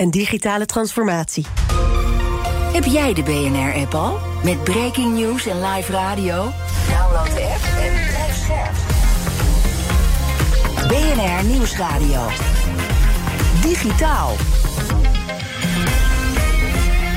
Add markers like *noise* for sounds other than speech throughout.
en digitale transformatie. Heb jij de BNR-app al? Met breaking news en live radio? Download de app en blijf scherp. BNR Nieuwsradio. Digitaal.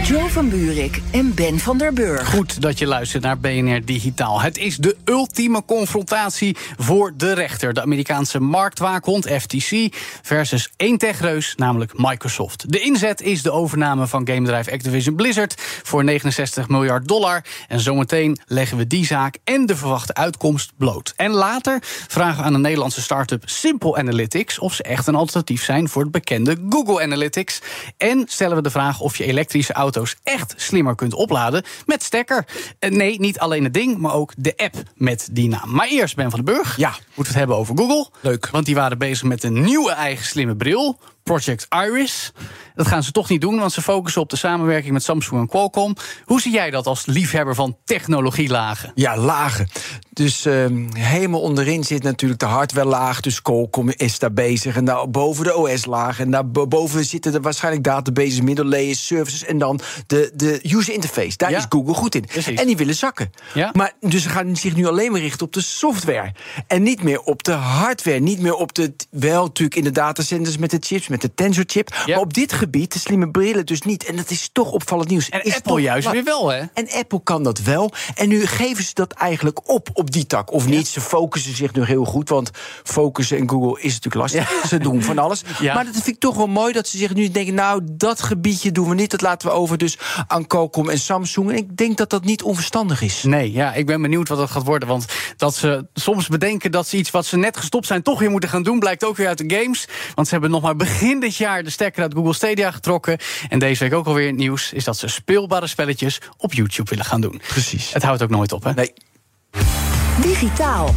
Joe van Buurik en Ben van der Burg. Goed dat je luistert naar BNR Digitaal. Het is de ultieme confrontatie voor de rechter. De Amerikaanse marktwaakhond FTC versus één techreus, namelijk Microsoft. De inzet is de overname van gamebedrijf Activision Blizzard voor 69 miljard dollar. En zometeen leggen we die zaak en de verwachte uitkomst bloot. En later vragen we aan de Nederlandse start-up Simple Analytics of ze echt een alternatief zijn voor het bekende Google Analytics. En stellen we de vraag of je elektrische auto's echt slimmer kunt opladen met stekker. Eh, nee, niet alleen het ding, maar ook de app met die naam. Maar eerst Ben van den Burg. Ja. Moeten we het hebben over Google. Leuk. Want die waren bezig met een nieuwe eigen slimme bril. Project Iris. Dat gaan ze toch niet doen, want ze focussen op de samenwerking met Samsung en Qualcomm. Hoe zie jij dat als liefhebber van technologielagen? Ja, lagen. Dus ehm, helemaal onderin zit natuurlijk de hardware-laag. Dus Qualcomm is daar bezig. En daar boven de OS-laag. En daarboven zitten er waarschijnlijk databases, middellayers, services. En dan de, de user interface. Daar Ja. is Google goed in. Precies. En die willen zakken. Ja. Maar dus ze gaan zich nu alleen maar richten op de software. En niet meer op de hardware. Niet meer op de. Wel natuurlijk in de datacenters met de chips, met de Tensor-chip. Maar op dit gebied, de slimme brillen, dus niet. En dat is toch opvallend nieuws. En Is Apple toch juist weer wel, hè? en Apple kan dat wel. En nu geven ze dat eigenlijk op, op die tak. Of niet, ze focussen zich nu heel goed. Want focussen en Google is natuurlijk lastig. Ze doen van alles. *laughs* Ja. Maar dat vind ik toch wel mooi dat ze zich nu denken... nou, dat gebiedje doen we niet. Dat laten we over dus aan Qualcomm en Samsung. En ik denk dat dat niet onverstandig is. Nee, ja, ik ben benieuwd wat dat gaat worden. Want dat ze soms bedenken dat ze iets wat ze net gestopt zijn... toch weer moeten gaan doen, blijkt ook weer uit de games. Want ze hebben nog maar begin dit jaar de stekker uit Google Stadia getrokken. En deze week ook alweer het nieuws... is dat ze speelbare spelletjes op YouTube willen gaan doen. Precies. Het houdt ook nooit op, hè? Nee. Digitaal.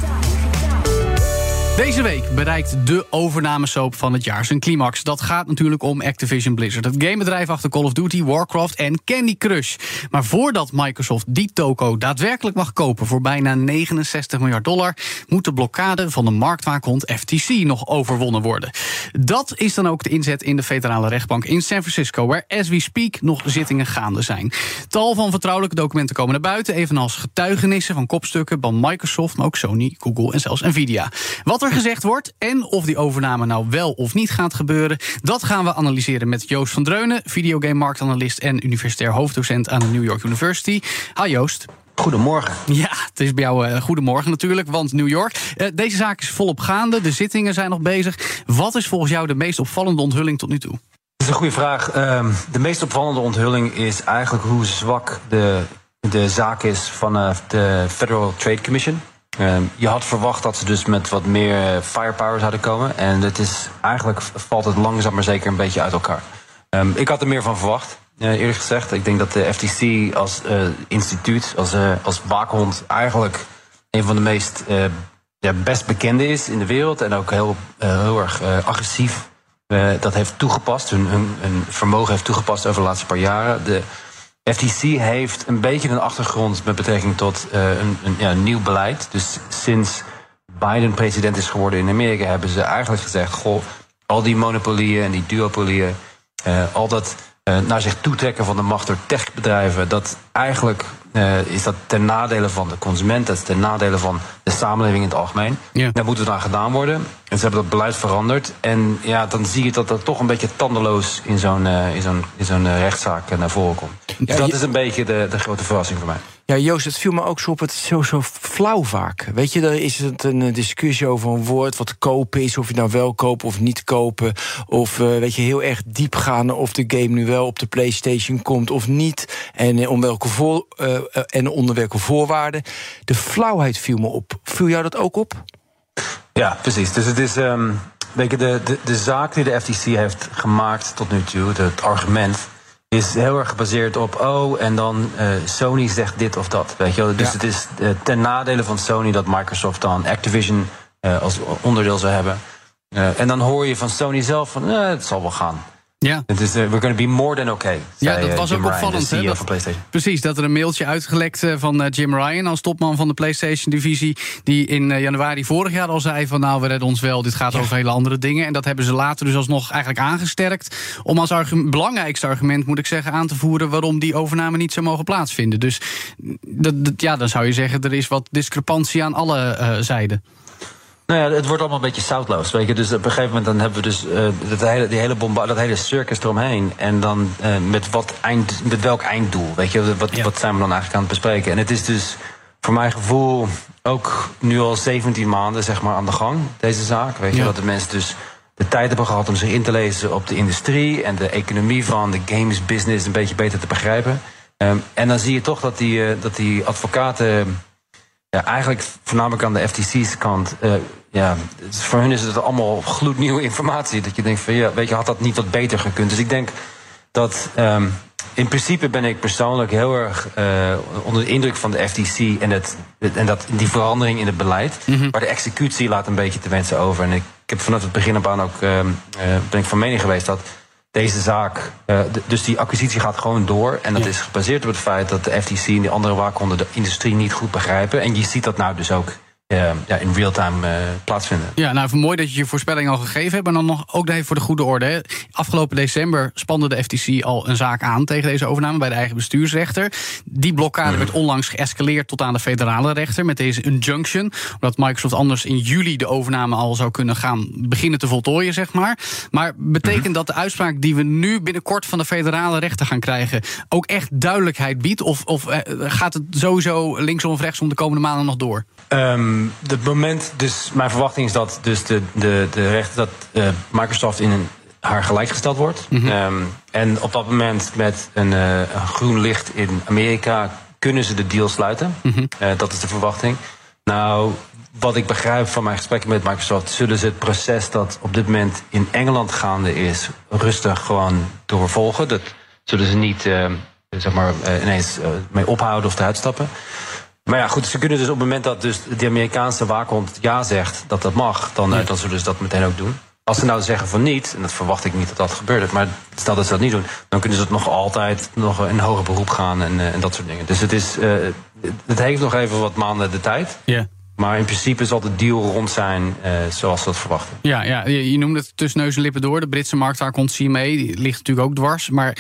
Deze week bereikt de overnamesoap van het jaar zijn climax. Dat gaat natuurlijk om Activision Blizzard. Het gamebedrijf achter Call of Duty, Warcraft en Candy Crush. Maar voordat Microsoft die toko daadwerkelijk mag kopen... voor bijna 69 miljard dollar... moet de blokkade van de marktwaakhond FTC nog overwonnen worden. Dat is dan ook de inzet in de federale rechtbank in San Francisco... waar as we speak nog zittingen gaande zijn. Tal van vertrouwelijke documenten komen naar buiten... evenals getuigenissen van kopstukken van Microsoft... maar ook Sony, Google en zelfs Nvidia. Wat gezegd wordt en of die overname nou wel of niet gaat gebeuren... dat gaan we analyseren met Joost van Dreunen... videogame-marktanalist en universitair hoofddocent aan de New York University. Hi Joost. Goedemorgen. Ja, het is bij jou uh, goedemorgen natuurlijk, want New York. Uh, deze zaak is volop gaande, de zittingen zijn nog bezig. Wat is volgens jou de meest opvallende onthulling tot nu toe? Dat is een goede vraag. Um, de meest opvallende onthulling is eigenlijk hoe zwak de, de zaak is vanaf de Federal Trade Commission. Um, je had verwacht dat ze dus met wat meer firepower zouden komen. En het is, eigenlijk valt het langzaam maar zeker een beetje uit elkaar. Um, ik had er meer van verwacht. Uh, eerlijk gezegd, ik denk dat de FTC als uh, instituut, als, uh, als waakhond, eigenlijk een van de meest ja, best bekende is in de wereld. En ook heel, heel erg agressief dat heeft toegepast. Hun, vermogen heeft toegepast over de laatste paar jaren. De FTC heeft een beetje een achtergrond met betrekking tot een, een ja, nieuw beleid. Dus sinds Biden president is geworden in Amerika, hebben ze eigenlijk gezegd: goh, al die monopolieën en die duopolieën, al dat uh, naar zich toetrekken van de macht door techbedrijven, dat eigenlijk uh, is dat ten nadele van de consument, dat is ten nadele van de samenleving in het algemeen. Ja. Daar moet het aan gedaan worden. En ze hebben dat beleid veranderd. En ja, dan zie je dat dat toch een beetje tandeloos in zo'n uh, in zo'n in zo'n rechtszaak naar voren komt. Dus Ja, dat je- is een beetje de, de grote verrassing voor mij. Ja, Joost, het viel me ook zo op. Het is zo, zo flauw vaak. Weet je, dan is het een eh, discussie over een woord wat kopen is. Of je nou wel kopen of niet kopen. Of eh, weet je, heel erg diep gaan of de game nu wel op de PlayStation komt of niet. En eh, om welke voor, en onder welke voorwaarden. De flauwheid viel me op. Viel jou dat ook op? Ja, precies. Dus het is ehm weet je, de, de, de zaak die de FTC heeft gemaakt tot nu toe, het argument, is heel erg gebaseerd op, oh, en dan uh, Sony zegt dit of dat. Weet je wel? Dus Ja. het is uh, ten nadele van Sony dat Microsoft dan Activision uh, als onderdeel zou hebben. En dan hoor je van Sony zelf van, eh, het zal wel gaan. Ja. Het is, uh, we're going to be more than okay. Ja, dat uh, was Jim ook Ryan, opvallend, dat- van PlayStation. Precies, dat er een mailtje uitgelekt eh, van eh, Jim Ryan als topman van de PlayStation-divisie. Die in eh, januari vorig jaar al zei: van nou, we redden ons wel, dit gaat over hele andere dingen. En dat hebben ze later dus alsnog eigenlijk aangesterkt. Om als argument, belangrijkste argument, moet ik zeggen, aan te voeren waarom die overname niet zou mogen plaatsvinden. Dus dat, dat- ja, dan zou je zeggen: er is wat discrepantie aan alle eh, zijden. Nou ja, het wordt allemaal een beetje zoutloos. Weet je? Dus op een gegeven moment dan hebben we dus eh, dat, hele, die hele bomba, dat hele circus eromheen. En dan eh, met, wat eind, met welk einddoel? Weet je? Wat, Ja. wat zijn we dan eigenlijk aan het bespreken? En het is dus voor mijn gevoel ook nu al 17 maanden zeg maar, aan de gang, deze zaak. Weet je? Ja. Dat de mensen dus de tijd hebben gehad om zich in te lezen op de industrie en de economie van de games business een beetje beter te begrijpen. Ehm, en dan zie je toch dat die, eh, dat die advocaten ja, eigenlijk voornamelijk aan de FTC's kant. eh, ja, is- voor hun is het allemaal gloednieuwe informatie. Dat je denkt van ja, weet je, had dat niet wat beter gekund. Dus ik denk dat. ehm, in principe ben ik persoonlijk heel erg eh, onder de indruk van de FTC en, het, en dat, die verandering in het beleid. Maar de executie laat een beetje te wensen over. En ik, ik heb vanaf het begin af aan ook ehm, eh, ben ik van mening geweest dat deze zaak, eh, dus die acquisitie gaat gewoon door. En dat Ja. is gebaseerd op het feit dat de FTC en die andere waakhonden de industrie niet goed begrijpen. En je ziet dat nou dus ook eh, ja, in real-time eh, plaatsvinden. Ja, nou, mooi dat je je voorspelling al gegeven hebt. Maar dan nog ook even voor de goede orde. Hè. Afgelopen december spande de FTC al een zaak aan tegen deze overname bij de eigen bestuursrechter. Die blokkade werd onlangs geëscaleerd tot aan de federale rechter met deze injunction. Omdat Microsoft anders in juli de overname al zou kunnen gaan beginnen te voltooien, zeg maar. Maar betekent dat de uitspraak die we nu binnenkort van de federale rechter gaan krijgen ook echt duidelijkheid biedt? Of, of eh, gaat het sowieso linksom of rechtsom de komende maanden nog door? Ehm, het moment, dus mijn verwachting is dat dus de, de, de rechter dat eh, Microsoft in een, haar gelijk gesteld wordt. Ehm, en op dat moment met een, eh, een groen licht in Amerika kunnen ze de deal sluiten. Eh, dat is de verwachting. Nou, wat ik begrijp van mijn gesprekken met Microsoft, zullen ze het proces dat op dit moment in Engeland gaande is, rustig gewoon doorvolgen. Dat zullen ze niet zeg maar, ineens mee ophouden of eruit stappen. Maar ja, goed, ze kunnen dus op het moment dat dus de Amerikaanse waakhond ja zegt dat dat mag, dan, eh, dan zullen ze dat meteen ook doen. Als ze nou zeggen van niet, en dat verwacht ik niet dat dat gebeurt, maar stel dat ze dat niet doen, dan kunnen ze het nog altijd nog in hoger beroep gaan en, eh, en dat soort dingen. Dus het, is, eh, het heeft nog even wat maanden de tijd. Ja. Maar in principe zal de deal rond zijn eh, zoals ze dat verwachten. Ja, ja je, je noemde het tussen neus en lippen door. De Britse markt, daar komt CMA, die ligt natuurlijk ook dwars. Maar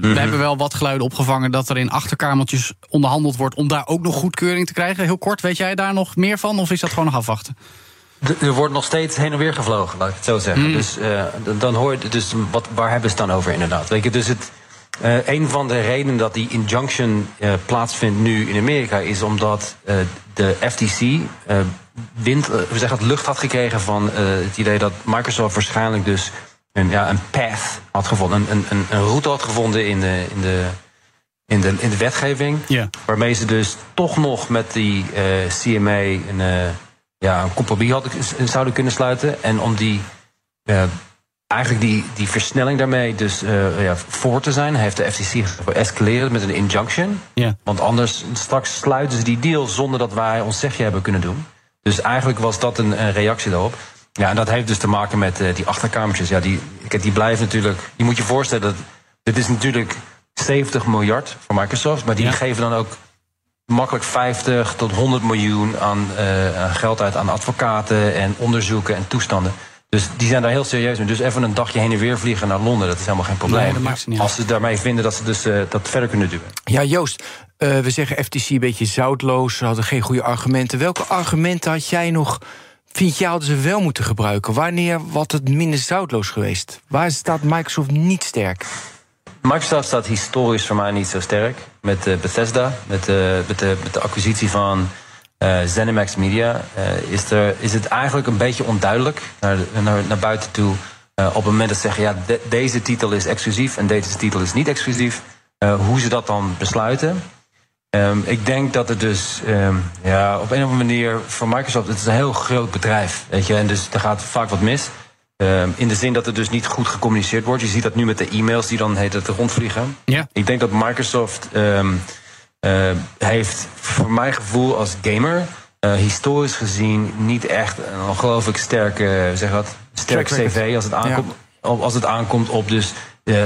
we hebben wel wat geluiden opgevangen dat er in achterkamertjes onderhandeld wordt om daar ook nog goedkeuring te krijgen. Heel kort, weet jij daar nog meer van of is dat gewoon nog afwachten? Er wordt nog steeds heen en weer gevlogen, laat ik het zo zeggen. Dus eh, dan hoor je, dus wat, waar hebben ze het dan over inderdaad? Weet je, dus het, eh, een van de redenen dat die injunction eh, plaatsvindt nu in Amerika is omdat eh, de FTC wind, we zeggen het lucht had gekregen van het idee dat Microsoft waarschijnlijk dus een, ja, een path had gevonden, een, een, een, route had gevonden in de, in de, in de, in de wetgeving. Waarmee ze dus toch nog met die CMA een, ja, een compromis hadden, zouden kunnen sluiten. En om die, eigenlijk die, die versnelling daarmee dus eh, ja, voor te zijn, heeft de FTC geëscaleerd met een injunction. Ja. Want anders straks sluiten ze die deal zonder dat wij ons zegje hebben kunnen doen. Dus eigenlijk was dat een, een reactie daarop. Ja, en dat heeft dus te maken met eh, die achterkamertjes. Ja, die, die blijven natuurlijk. Je moet je voorstellen dat dit is natuurlijk 70 miljard voor Microsoft, maar die geven dan ook makkelijk 50 tot 100 miljoen aan eh, aan geld uit aan advocaten en onderzoeken en toestanden. Dus die zijn daar heel serieus mee. Dus even een dagje heen en weer vliegen naar Londen, dat is helemaal geen probleem. Nee, ze Als ze daarmee vinden dat ze dus eh, dat verder kunnen duwen. Ja, Joost, eh, we zeggen FTC een beetje zoutloos. Ze hadden geen goede argumenten. Welke argumenten had jij nog... Vind jij hadden ze wel moeten gebruiken? Wanneer was het minder zoutloos geweest? Waar staat Microsoft niet sterk? Microsoft staat historisch voor mij niet zo sterk. Met eh, Bethesda, met, met de acquisitie van eh ZeniMax Media... eh, is, er, is het eigenlijk een beetje onduidelijk naar, naar, naar buiten toe... eh, op het moment dat ze zeggen, ja, de- deze titel is exclusief... en deze titel is niet exclusief, hoe ze dat dan besluiten... Ehm, ik denk dat het dus ehm, ja, op een of andere manier voor Microsoft, het is een heel groot bedrijf, weet je, en dus er gaat vaak wat mis. Ehm, in de zin dat er dus niet goed gecommuniceerd wordt. Je ziet dat nu met de e-mails die dan heet het rondvliegen. Ja. Ik denk dat Microsoft eh, heeft voor mijn gevoel als gamer eh, historisch gezien niet echt een ongelooflijk sterke, zeg wat, sterk cv als het aankomt, op, als het aankomt op dus eh,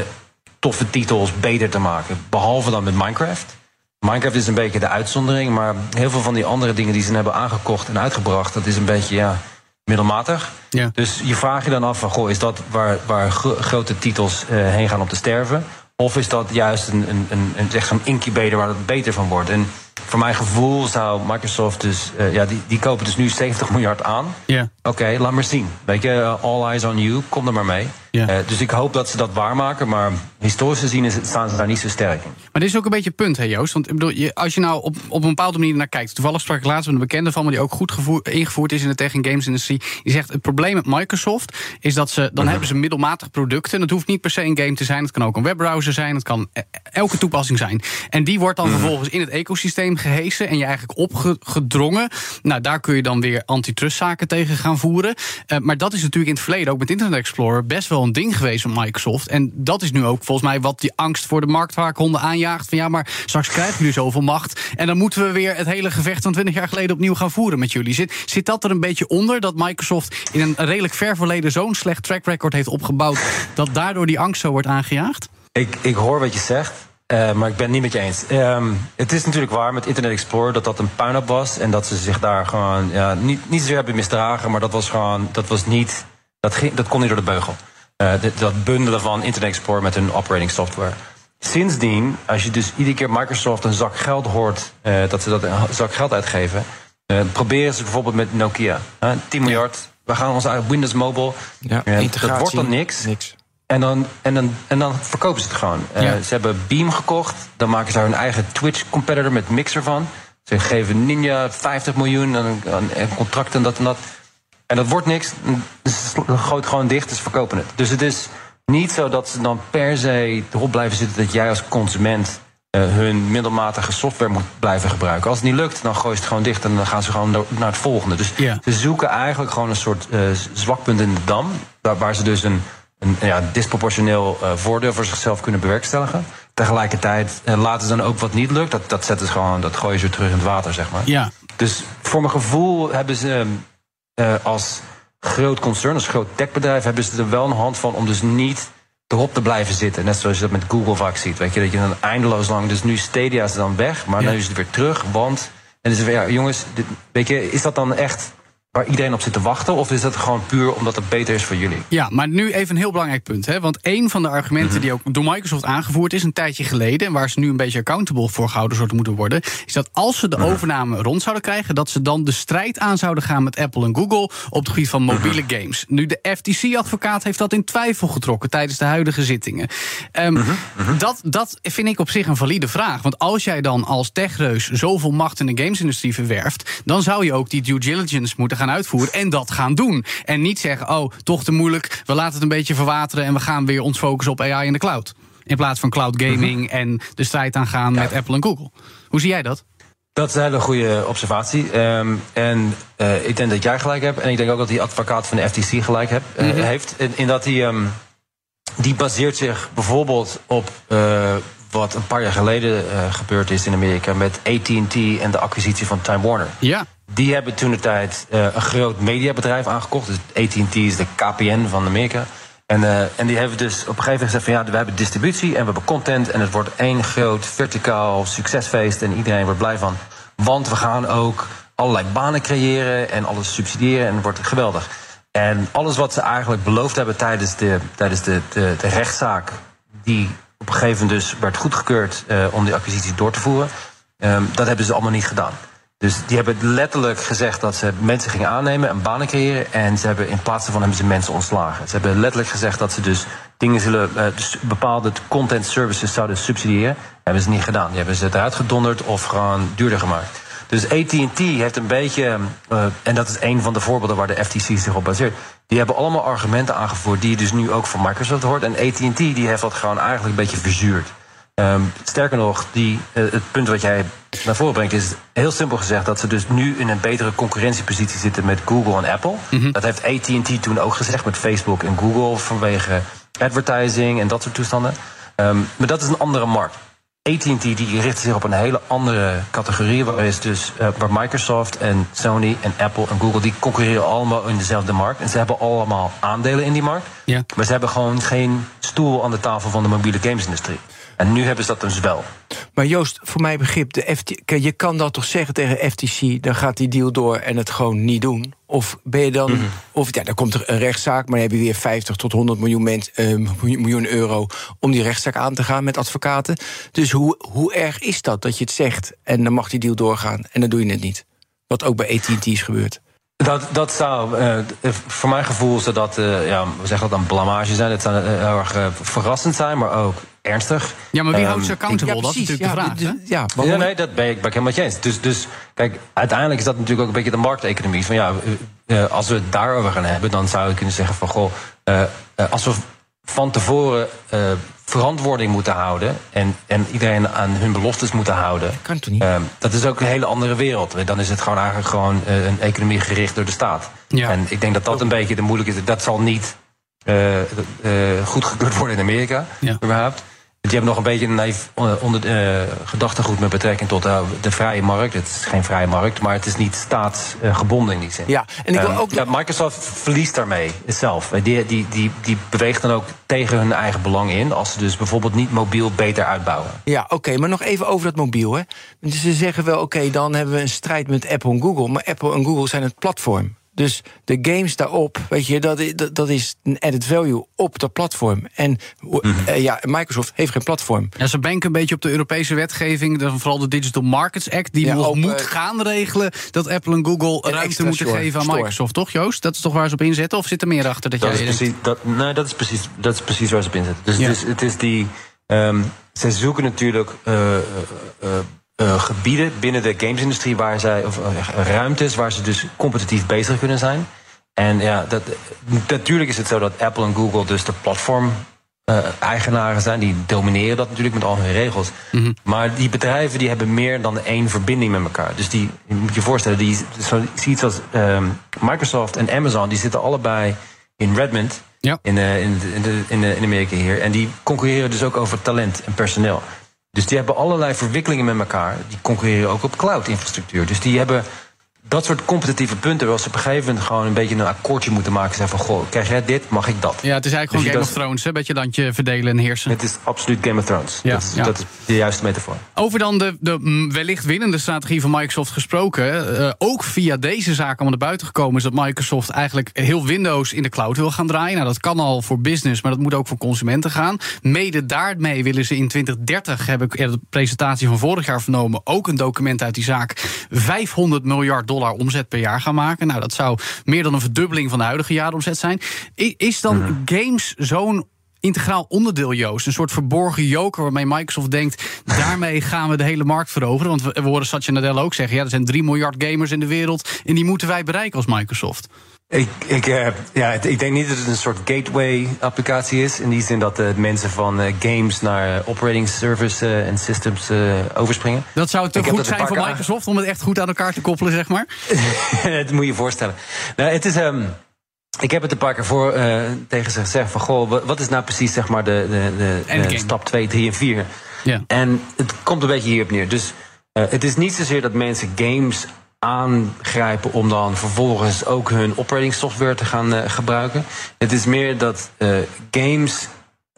toffe titels beter te maken. Behalve dan met Minecraft. Minecraft is een beetje de uitzondering, maar heel veel van die andere dingen die ze hebben aangekocht en uitgebracht, dat is een beetje ja, middelmatig. Ja. Dus je vraagt je dan af van, goh, is dat waar, waar gro- grote titels eh, heen gaan om te sterven? Of is dat juist een, een, een, een, echt zo'n incubator waar het beter van wordt? En voor mijn gevoel zou Microsoft dus, eh, ja, die, die kopen dus nu 70 miljard aan. Ja. Oké, laat maar zien. Weet je, eh, all eyes on you, kom er maar mee. Ja. Eh, dus ik hoop dat ze dat waarmaken, maar historisch gezien is, staan ze daar niet zo sterk in. Maar dit is ook een beetje het punt, hè Joost? Want ik bedoel, je, als je nou op, op een bepaalde manier naar kijkt... toevallig sprak ik laatst met een bekende van me... die ook goed gevoer- ingevoerd is in de tech- en games-industrie... die zegt, het probleem met Microsoft is dat ze... dan hebben ze middelmatig producten. Dat hoeft niet per se een game te zijn. Het kan ook een webbrowser zijn. Het kan e- elke toepassing zijn. En die wordt dan vervolgens in het ecosysteem gehesen... en je eigenlijk opgedrongen. Nou, daar kun je dan weer antitrustzaken tegen gaan voeren. Eh, maar dat is natuurlijk in het verleden, ook met Internet Explorer... best wel een ding geweest met Microsoft. En dat is nu ook volgens mij wat die angst voor de marktwaakhonden aanjaagt. Van ja, maar straks krijgen jullie zoveel macht. En dan moeten we weer het hele gevecht van 20 jaar geleden opnieuw gaan voeren met jullie. Zit, zit dat er een beetje onder dat Microsoft in een redelijk ver verleden zo'n slecht track record heeft opgebouwd. dat daardoor die angst zo wordt aangejaagd? Ik, ik hoor wat je zegt, eh, maar ik ben het niet met je eens. Ehm, het is natuurlijk waar met Internet Explorer dat dat een puinhoop was. En dat ze zich daar gewoon ja, niet, niet zozeer hebben misdragen, maar dat was gewoon, dat was niet, dat, ging, dat kon niet door de beugel. Eh, dit- dat bundelen van Internet Explorer met hun operating software. Sindsdien, als je dus iedere keer Microsoft een zak geld hoort, eh, dat ze dat een zak geld uitgeven, proberen ze bijvoorbeeld met Nokia. hè, 10 miljard, we gaan ons uit Windows Mobile. Ja, dat wordt dan niks. niks. En dan, en, dan, en dan verkopen ze het gewoon. Eh. Ze hebben Beam gekocht. Dan maken ze daar hun eigen Twitch-competitor met Mixer van. Ze geven Ninja 50 miljoen en, en, en contracten en dat en dat. En dat wordt niks. Ze gooit gewoon dicht, dus ze verkopen het. Dus het is niet zo dat ze dan per se erop blijven zitten... dat jij als consument eh, hun middelmatige software moet blijven gebruiken. Als het niet lukt, dan gooi je het gewoon dicht... en dan gaan ze gewoon naar het volgende. Dus ze zoeken eigenlijk gewoon een soort eh, zwakpunt in de dam... Waar, waar ze dus een, een ja, disproportioneel eh, voordeel voor zichzelf kunnen bewerkstelligen. Tegelijkertijd eh, laten ze dan ook wat niet lukt. Dat, dat, zetten ze gewoon, dat gooien ze terug in het water, zeg maar. Ja. Dus voor mijn gevoel hebben ze eh, als groot concern, als groot techbedrijf, hebben ze er wel een hand van om dus niet erop te blijven zitten. Net zoals je dat met Google vaak ziet. Weet je, dat je dan eindeloos lang. Dus nu Stadia is dan weg, maar Ja. nu is het weer terug. Want. En weer, ja, jongens, dit, weet je, is dat dan echt waar iedereen op zit te wachten? Of is dat gewoon puur omdat het beter is voor jullie? Ja, maar nu even een heel belangrijk punt. Hè? Want een van de argumenten die ook door Microsoft aangevoerd is een tijdje geleden, en waar ze nu een beetje accountable voor gehouden zouden moeten worden, is dat als ze de overname rond zouden krijgen, dat ze dan de strijd aan zouden gaan met Apple en Google op het gebied van mobiele games. Nu, de FTC-advocaat heeft dat in twijfel getrokken tijdens de huidige zittingen. Ehm, dat, dat vind ik op zich een valide vraag. Want als jij dan als techreus zoveel macht in de gamesindustrie verwerft, dan zou je ook die due diligence moeten gaan uitvoeren en dat gaan doen. En niet zeggen, oh, toch te moeilijk, we laten het een beetje verwateren en we gaan weer ons focussen op AI in de cloud. In plaats van cloud gaming en de strijd aangaan met Apple en Google. Hoe zie jij dat? Dat is een hele goede observatie. Ehm, en eh, ik denk dat jij gelijk hebt. En ik denk ook dat die advocaat van de FTC gelijk heb, eh, heeft. In, in dat hij. ehm, die baseert zich bijvoorbeeld op. eh, wat een paar jaar geleden eh, gebeurd is in Amerika. met ATT en de acquisitie van Time Warner. Ja. Die hebben toen de tijd eh, een groot mediabedrijf aangekocht. Dus AT&T is de KPN van Amerika. En, eh, en die hebben dus op een gegeven moment gezegd van ja, we hebben distributie en we hebben content en het wordt één groot verticaal succesfeest en iedereen wordt blij van. Want we gaan ook allerlei banen creëren en alles subsidiëren en het wordt geweldig. En alles wat ze eigenlijk beloofd hebben tijdens de, tijdens de, de, de rechtszaak, die op een gegeven moment dus werd goedgekeurd eh, om die acquisitie door te voeren, ehm, dat hebben ze allemaal niet gedaan. Dus die hebben letterlijk gezegd dat ze mensen gingen aannemen en banen creëren. En ze hebben in plaats daarvan hebben ze mensen ontslagen. Ze hebben letterlijk gezegd dat ze dus dingen zullen, eh, dus bepaalde content services zouden subsidiëren. Hebben ze niet gedaan. Die hebben ze eruit gedonderd of gewoon duurder gemaakt. Dus AT&T heeft een beetje, eh, en dat is een van de voorbeelden waar de FTC zich op baseert. Die hebben allemaal argumenten aangevoerd die je dus nu ook van Microsoft hoort. En AT&T die heeft dat gewoon eigenlijk een beetje verzuurd. Ehm, sterker nog, die, eh, het punt wat jij naar voren brengt is heel simpel gezegd dat ze dus nu in een betere concurrentiepositie zitten met Google en Apple. Mhm. Dat heeft AT&T toen ook gezegd met Facebook en Google vanwege advertising en dat soort toestanden. Ehm, maar dat is een andere markt. AT&T die richt zich op een hele andere categorie, waar, is dus, eh, waar Microsoft en Sony en Apple en Google die concurreren allemaal in dezelfde markt en ze hebben allemaal aandelen in die markt. Ja. Maar ze hebben gewoon geen stoel aan de tafel van de mobiele gamesindustrie. En nu hebben ze dat dus wel. Maar Joost, voor mijn begrip, de FT, je kan dat toch zeggen tegen FTC... dan gaat die deal door en het gewoon niet doen? Of ben je dan... Of ja, dan komt er een rechtszaak, maar dan heb je weer 50 tot 100 miljoen, mens, eh, miljoen euro... om die rechtszaak aan te gaan met advocaten. Dus hoe, hoe erg is dat, dat je het zegt... en dan mag die deal doorgaan en dan doe je het niet? Wat ook bij AT&T is gebeurd. Dat, dat zou, eh, voor mijn gevoel, zou dat, eh, ja, we zeggen dat een blamage zijn. Dat zou heel erg verrassend zijn, maar ook ernstig. Ja, maar wie Ehm, houdt ze accountable? dat is natuurlijk de vraag. ja, hè? d- ja, waarom- Ja, nee, dat ben ik, ben ik helemaal eens. Dus, dus kijk, uiteindelijk is dat natuurlijk ook een beetje de markteconomie. Van ja, eh, eh, als we het daarover gaan hebben, dan zou je kunnen zeggen van goh, eh, als we van tevoren verantwoording moeten houden en, en iedereen aan hun beloftes moeten houden. Kan toch niet? Ehm, dat is ook een hele andere wereld. Dan is het gewoon eigenlijk gewoon een economie gericht door de staat. Ja. En ik denk dat dat een beetje de moeilijke is. Dat zal niet eh, eh, goedgekeurd worden in Amerika, Ja. überhaupt. Die hebben nog een beetje een naïef eh, onder, eh, gedachtegoed met betrekking tot eh, de vrije markt. Het is geen vrije markt, maar het is niet staatsgebonden in die zin. Ja, en ik wil Ehm, ook... ja, Microsoft verliest daarmee zelf. Die, die, die, die beweegt dan ook tegen hun eigen belang in... als ze dus bijvoorbeeld niet mobiel beter uitbouwen. Ja, oké, maar nog even over dat mobiel. Hè. Dus ze zeggen wel, oké, dan hebben we een strijd met Apple en Google. Maar Apple en Google zijn het platform. Dus de games daarop, weet je, dat, dat, dat is een added value op dat platform. En eh, ja, Microsoft heeft geen platform. Ja, ze banken een beetje op de Europese wetgeving, dan vooral de Digital Markets Act, die Ja, nog moet eh, gaan regelen dat Apple en Google een ruimte moeten store, geven aan store. Microsoft, toch Joost? Dat is toch waar ze op inzetten? Of zit er meer achter dat, Dat is, jij precies, dat, nee, dat, is precies, dat is precies waar ze op inzetten. Dus Ja. het, is, het is die. ehm zij zoeken natuurlijk eh, eh, gebieden binnen de gamesindustrie waar zij. of eh, ruimtes waar ze dus competitief bezig kunnen zijn. En ja, dat, natuurlijk is het zo dat Apple en Google dus de platform. eh, eigenaren zijn, die domineren dat natuurlijk met al hun regels. Maar die bedrijven die hebben meer dan één verbinding met elkaar. Dus die, je moet je voorstellen, die, zo, zie iets als ehm, Microsoft en Amazon, die zitten allebei in Redmond. Ja. In, in, de- in, de, in, de- in Amerika hier. En die concurreren dus ook over talent en personeel. Dus die hebben allerlei verwikkelingen met elkaar. Die concurreren ook op cloud-infrastructuur. Dus die hebben dat soort competitieve punten... waar ze op een gegeven moment gewoon een beetje een akkoordje moeten maken. Zeggen van, goh, krijg jij dit, mag ik dat. Ja, het is eigenlijk Dus gewoon Game of Thrones, hè? beetje landje verdelen en heersen. Het is absoluut Game of Thrones. Ja, dat, is, ja. dat is de juiste metafoor. Over dan de, de mm, wellicht winnende strategie van Microsoft gesproken. eh, ook via deze zaak allemaal naar buiten gekomen is dat Microsoft eigenlijk heel Windows in de cloud wil gaan draaien. Nou, dat kan al voor business, maar dat moet ook voor consumenten gaan. Mede daarmee willen ze in 2030, heb ik in de presentatie van vorig jaar vernomen, ook een document uit die zaak, 500 miljard dollar omzet per jaar gaan maken. Nou, dat zou meer dan een verdubbeling van de huidige jaaromzet zijn. Is dan games zo'n integraal onderdeel, Joost. Een soort verborgen joker waarmee Microsoft denkt... *laughs* daarmee gaan we de hele markt veroveren. Want we, we horen Satya Nadella ook zeggen... ja, er zijn 3 miljard gamers in de wereld... en die moeten wij bereiken als Microsoft. Ik, ik, eh, ja, ik denk niet dat het een soort gateway-applicatie is. In die zin dat eh, mensen van eh, games naar operating service eh, en systems overspringen. Dat zou te Ik goed zijn voor Microsoft... om het echt goed aan elkaar te koppelen, zeg maar. *laughs* dat moet je je voorstellen. Nou, het is, ehm, ik heb het een paar keer voor, tegen ze gezegd van... Goh, wa- wat is nou precies zeg maar, de, de, de, de stap 2, 3 en 4? Ja. En het komt een beetje hierop neer. Dus het is niet zozeer dat mensen games aangrijpen om dan vervolgens ook hun operating software te gaan eh, gebruiken. Het is meer dat eh, games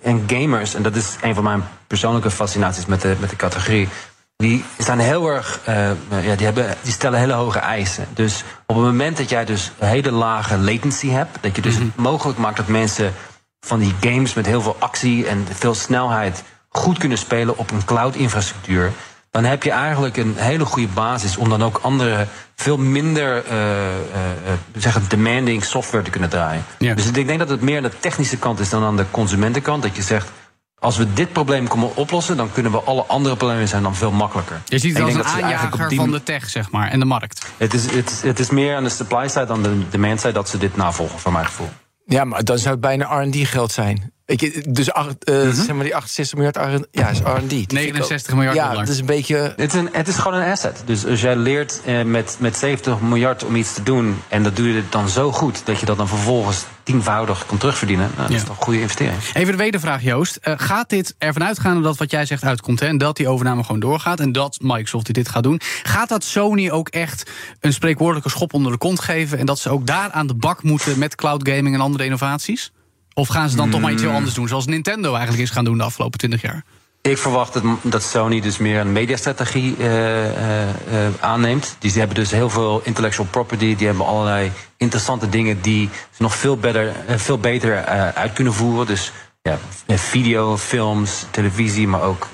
en gamers, en dat is een van mijn persoonlijke fascinaties met de, met de categorie. Die zijn heel erg, eh, ja, die, hebben, die stellen hele hoge eisen. Dus op het moment dat jij dus een hele lage latency hebt, dat je dus het mogelijk maakt dat mensen van die games met heel veel actie en veel snelheid goed kunnen spelen op een cloud-infrastructuur, dan heb je eigenlijk een hele goede basis om dan ook andere, veel minder eh, eh, eh, zeggen, demanding software te kunnen draaien. Ja. Dus ik denk dat het meer aan de technische kant is dan aan de consumentenkant. Dat je zegt, als we dit probleem kunnen oplossen, dan kunnen we alle andere problemen zijn dan veel makkelijker. Je ziet het ik als een aanjager die van de tech, zeg maar, en de markt. Het is, het, is, het is meer aan de supply side dan de demand side dat ze dit navolgen, van mijn gevoel. Ja, maar dan zou het bijna R&D geld zijn. Je, dus acht, eh, zeg maar die 68 miljard R- ja, is R&D. Die vind ik ook- 69 miljard Ja, dollar. dat is een beetje... Het is, een, het is gewoon een asset. Dus als jij leert eh, met, met 70 miljard om iets te doen... en dat doe je dan zo goed dat je dat dan vervolgens tienvoudig kan terugverdienen... Nou, dat Ja. is toch een goede investering. Even de wedervraag, Joost. Eh, gaat dit ervan uitgaan dat wat jij zegt uitkomt... Hè, en dat die overname gewoon doorgaat... en dat Microsoft dit gaat doen... gaat dat Sony ook echt een spreekwoordelijke schop onder de kont geven... en dat ze ook daar aan de bak moeten met cloud gaming en andere innovaties? Of gaan ze dan toch maar iets heel anders doen... zoals Nintendo eigenlijk is gaan doen de afgelopen 20 jaar? Ik verwacht dat, dat Sony dus meer een mediastrategie eh, eh, aanneemt. Die, ze hebben dus heel veel intellectual property. Die hebben allerlei interessante dingen die ze nog veel, beter, eh, veel beter uit kunnen voeren. Dus ja, video, films, televisie, maar ook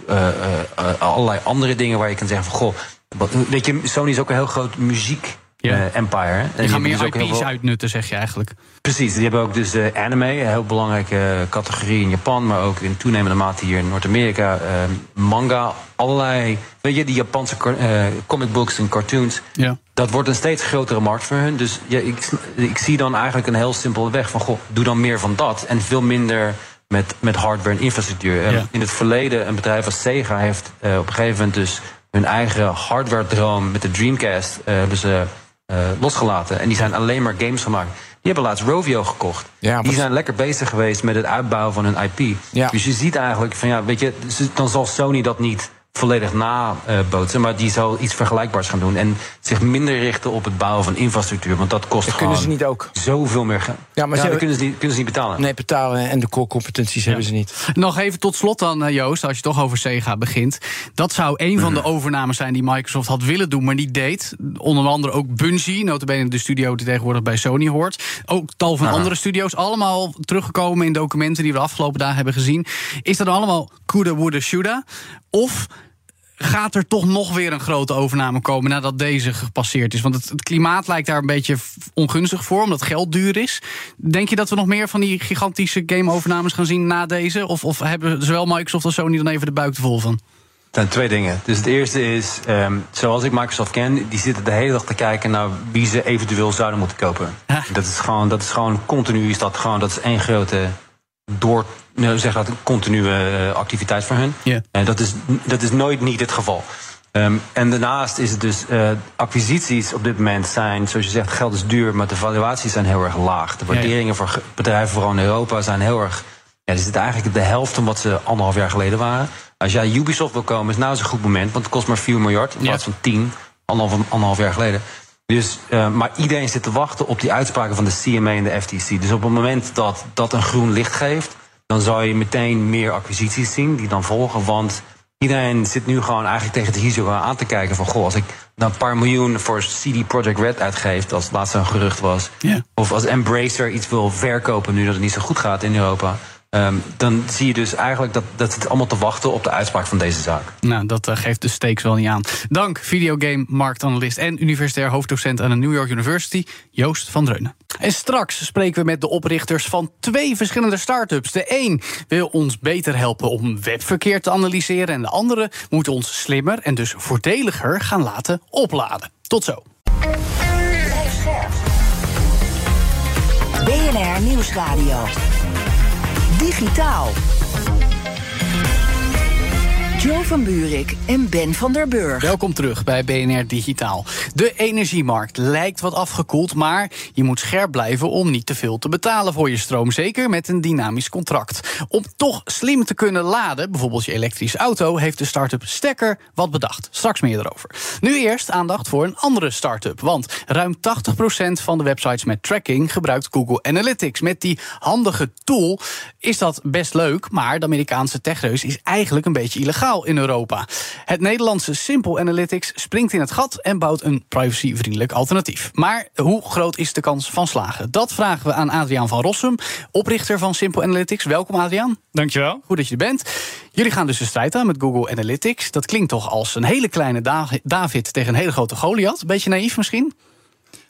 allerlei andere dingen waar je kan zeggen van goh. wat- Weet je, Sony is ook een heel groot muziek. Ja. eh, empire. hè. En Die gaan meer dus IP's veel- uitnutten, zeg je eigenlijk. Precies, die hebben ook dus eh, anime, een heel belangrijke categorie in Japan, maar ook in toenemende mate hier in Noord-Amerika. eh, manga, allerlei, weet je, die Japanse comic books en cartoons. Ja. Dat wordt een steeds grotere markt voor hun. Dus ja, ik, ik zie dan eigenlijk een heel simpele weg van, goh, doe dan meer van dat en veel minder met, met hardware en infrastructuur. Ja. In het verleden, een bedrijf als Sega heeft op een gegeven moment dus hun eigen hardware-droom met de Dreamcast eh, hebben ze losgelaten. En die zijn alleen maar games gemaakt. Die hebben laatst Rovio gekocht. Ja, die zijn lekker bezig geweest met het uitbouwen van hun IP. Ja. Dus je ziet eigenlijk van ja, weet je, dan zal Sony dat niet volledig nabootsen, maar die zal iets vergelijkbaars gaan doen en zich minder richten op het bouwen van infrastructuur, want dat kost Dat gewoon kunnen ze niet ook. zoveel meer geld. Ja, maar ze hebben- kunnen ze, niet, kunnen ze niet betalen. Nee, betalen en de core competenties hebben ze niet. Nog even tot slot dan, eh, Joost, als je toch over Sega begint. Dat zou een van de overnames zijn die Microsoft had willen doen, maar niet deed. Onder andere ook Bungie, notabene de studio die tegenwoordig bij Sony hoort. Ook tal van andere studio's, allemaal teruggekomen in documenten die we de afgelopen dagen hebben gezien. Is dat allemaal coulda, woulda, shoulda? Of gaat er toch nog weer een grote overname komen nadat deze gepasseerd is? Want het, het klimaat lijkt daar een beetje ongunstig voor, omdat geld duur is. Denk je dat we nog meer van die gigantische game-overnames gaan zien na deze? Of, of hebben zowel Microsoft als Sony dan even de buik te vol van? Zijn twee dingen. Dus het eerste is, ehm, zoals ik Microsoft ken, die zitten de hele dag te kijken naar wie ze eventueel zouden moeten kopen. Dat is gewoon, dat is gewoon continu is dat gewoon, dat is één grote door, nou, zeg dat, continue eh, activiteit voor hun. Ja. En dat is, dat is nooit niet het geval. Ehm, en daarnaast is het dus, eh, acquisities op dit moment zijn, zoals je zegt, geld is duur, maar de valuaties zijn heel erg laag. De Ja, ja. waarderingen voor bedrijven, vooral in Europa, zijn heel erg. Ja, die zitten eigenlijk de helft van wat ze anderhalf jaar geleden waren. Als jij Ubisoft wil komen, is nou eens een goed moment, want het kost maar 4 miljard in Ja. plaats van 10, anderhalf, anderhalf jaar geleden. Dus, eh, maar iedereen zit te wachten op die uitspraken van de CMA en de FTC. Dus op het moment dat dat een groen licht geeft, dan zal je meteen meer acquisities zien die dan volgen. Want iedereen zit nu gewoon eigenlijk tegen het risico aan te kijken van... goh, als ik nou een paar miljoen voor CD Projekt Red uitgeef... als het laatste een gerucht was... Of als Embracer iets wil verkopen nu dat het niet zo goed gaat in Europa... ehm, dan zie je dus eigenlijk dat, dat het allemaal te wachten op de uitspraak van deze zaak. Nou, dat eh, geeft de stakes wel niet aan. Dank, videogame marktanalist en universitair hoofddocent aan de New York University, Joost van Dreunen. En straks spreken we met de oprichters van twee verschillende start-ups. De een wil ons beter helpen om webverkeer te analyseren... en de andere moet ons slimmer en dus voordeliger gaan laten opladen. Tot zo. BNR Nieuwsradio. Digitaal. Joe van Buurik en Ben van der Burg. Welkom terug bij BNR Digitaal. De energiemarkt lijkt wat afgekoeld, maar je moet scherp blijven om niet te veel te betalen voor je stroom. Zeker met een dynamisch contract. Om toch slim te kunnen laden, bijvoorbeeld je elektrische auto, heeft de start-up Stekker wat bedacht. Straks meer erover. Nu eerst aandacht voor een andere start-up. Want ruim 80% van de websites met tracking gebruikt Google Analytics. Met die handige tool is dat best leuk, maar de Amerikaanse techreus is eigenlijk een beetje illegaal in Europa. Het Nederlandse Simple Analytics springt in het gat en bouwt een privacyvriendelijk alternatief. Maar hoe groot is de kans van slagen? Dat vragen we aan Adriaan van Rossum, oprichter van Simple Analytics. Welkom Adriaan. Dankjewel. Goed dat je er bent. Jullie gaan dus de strijd aan met Google Analytics. Dat klinkt toch als een hele kleine Da- David tegen een hele grote Goliath. Beetje naïef misschien?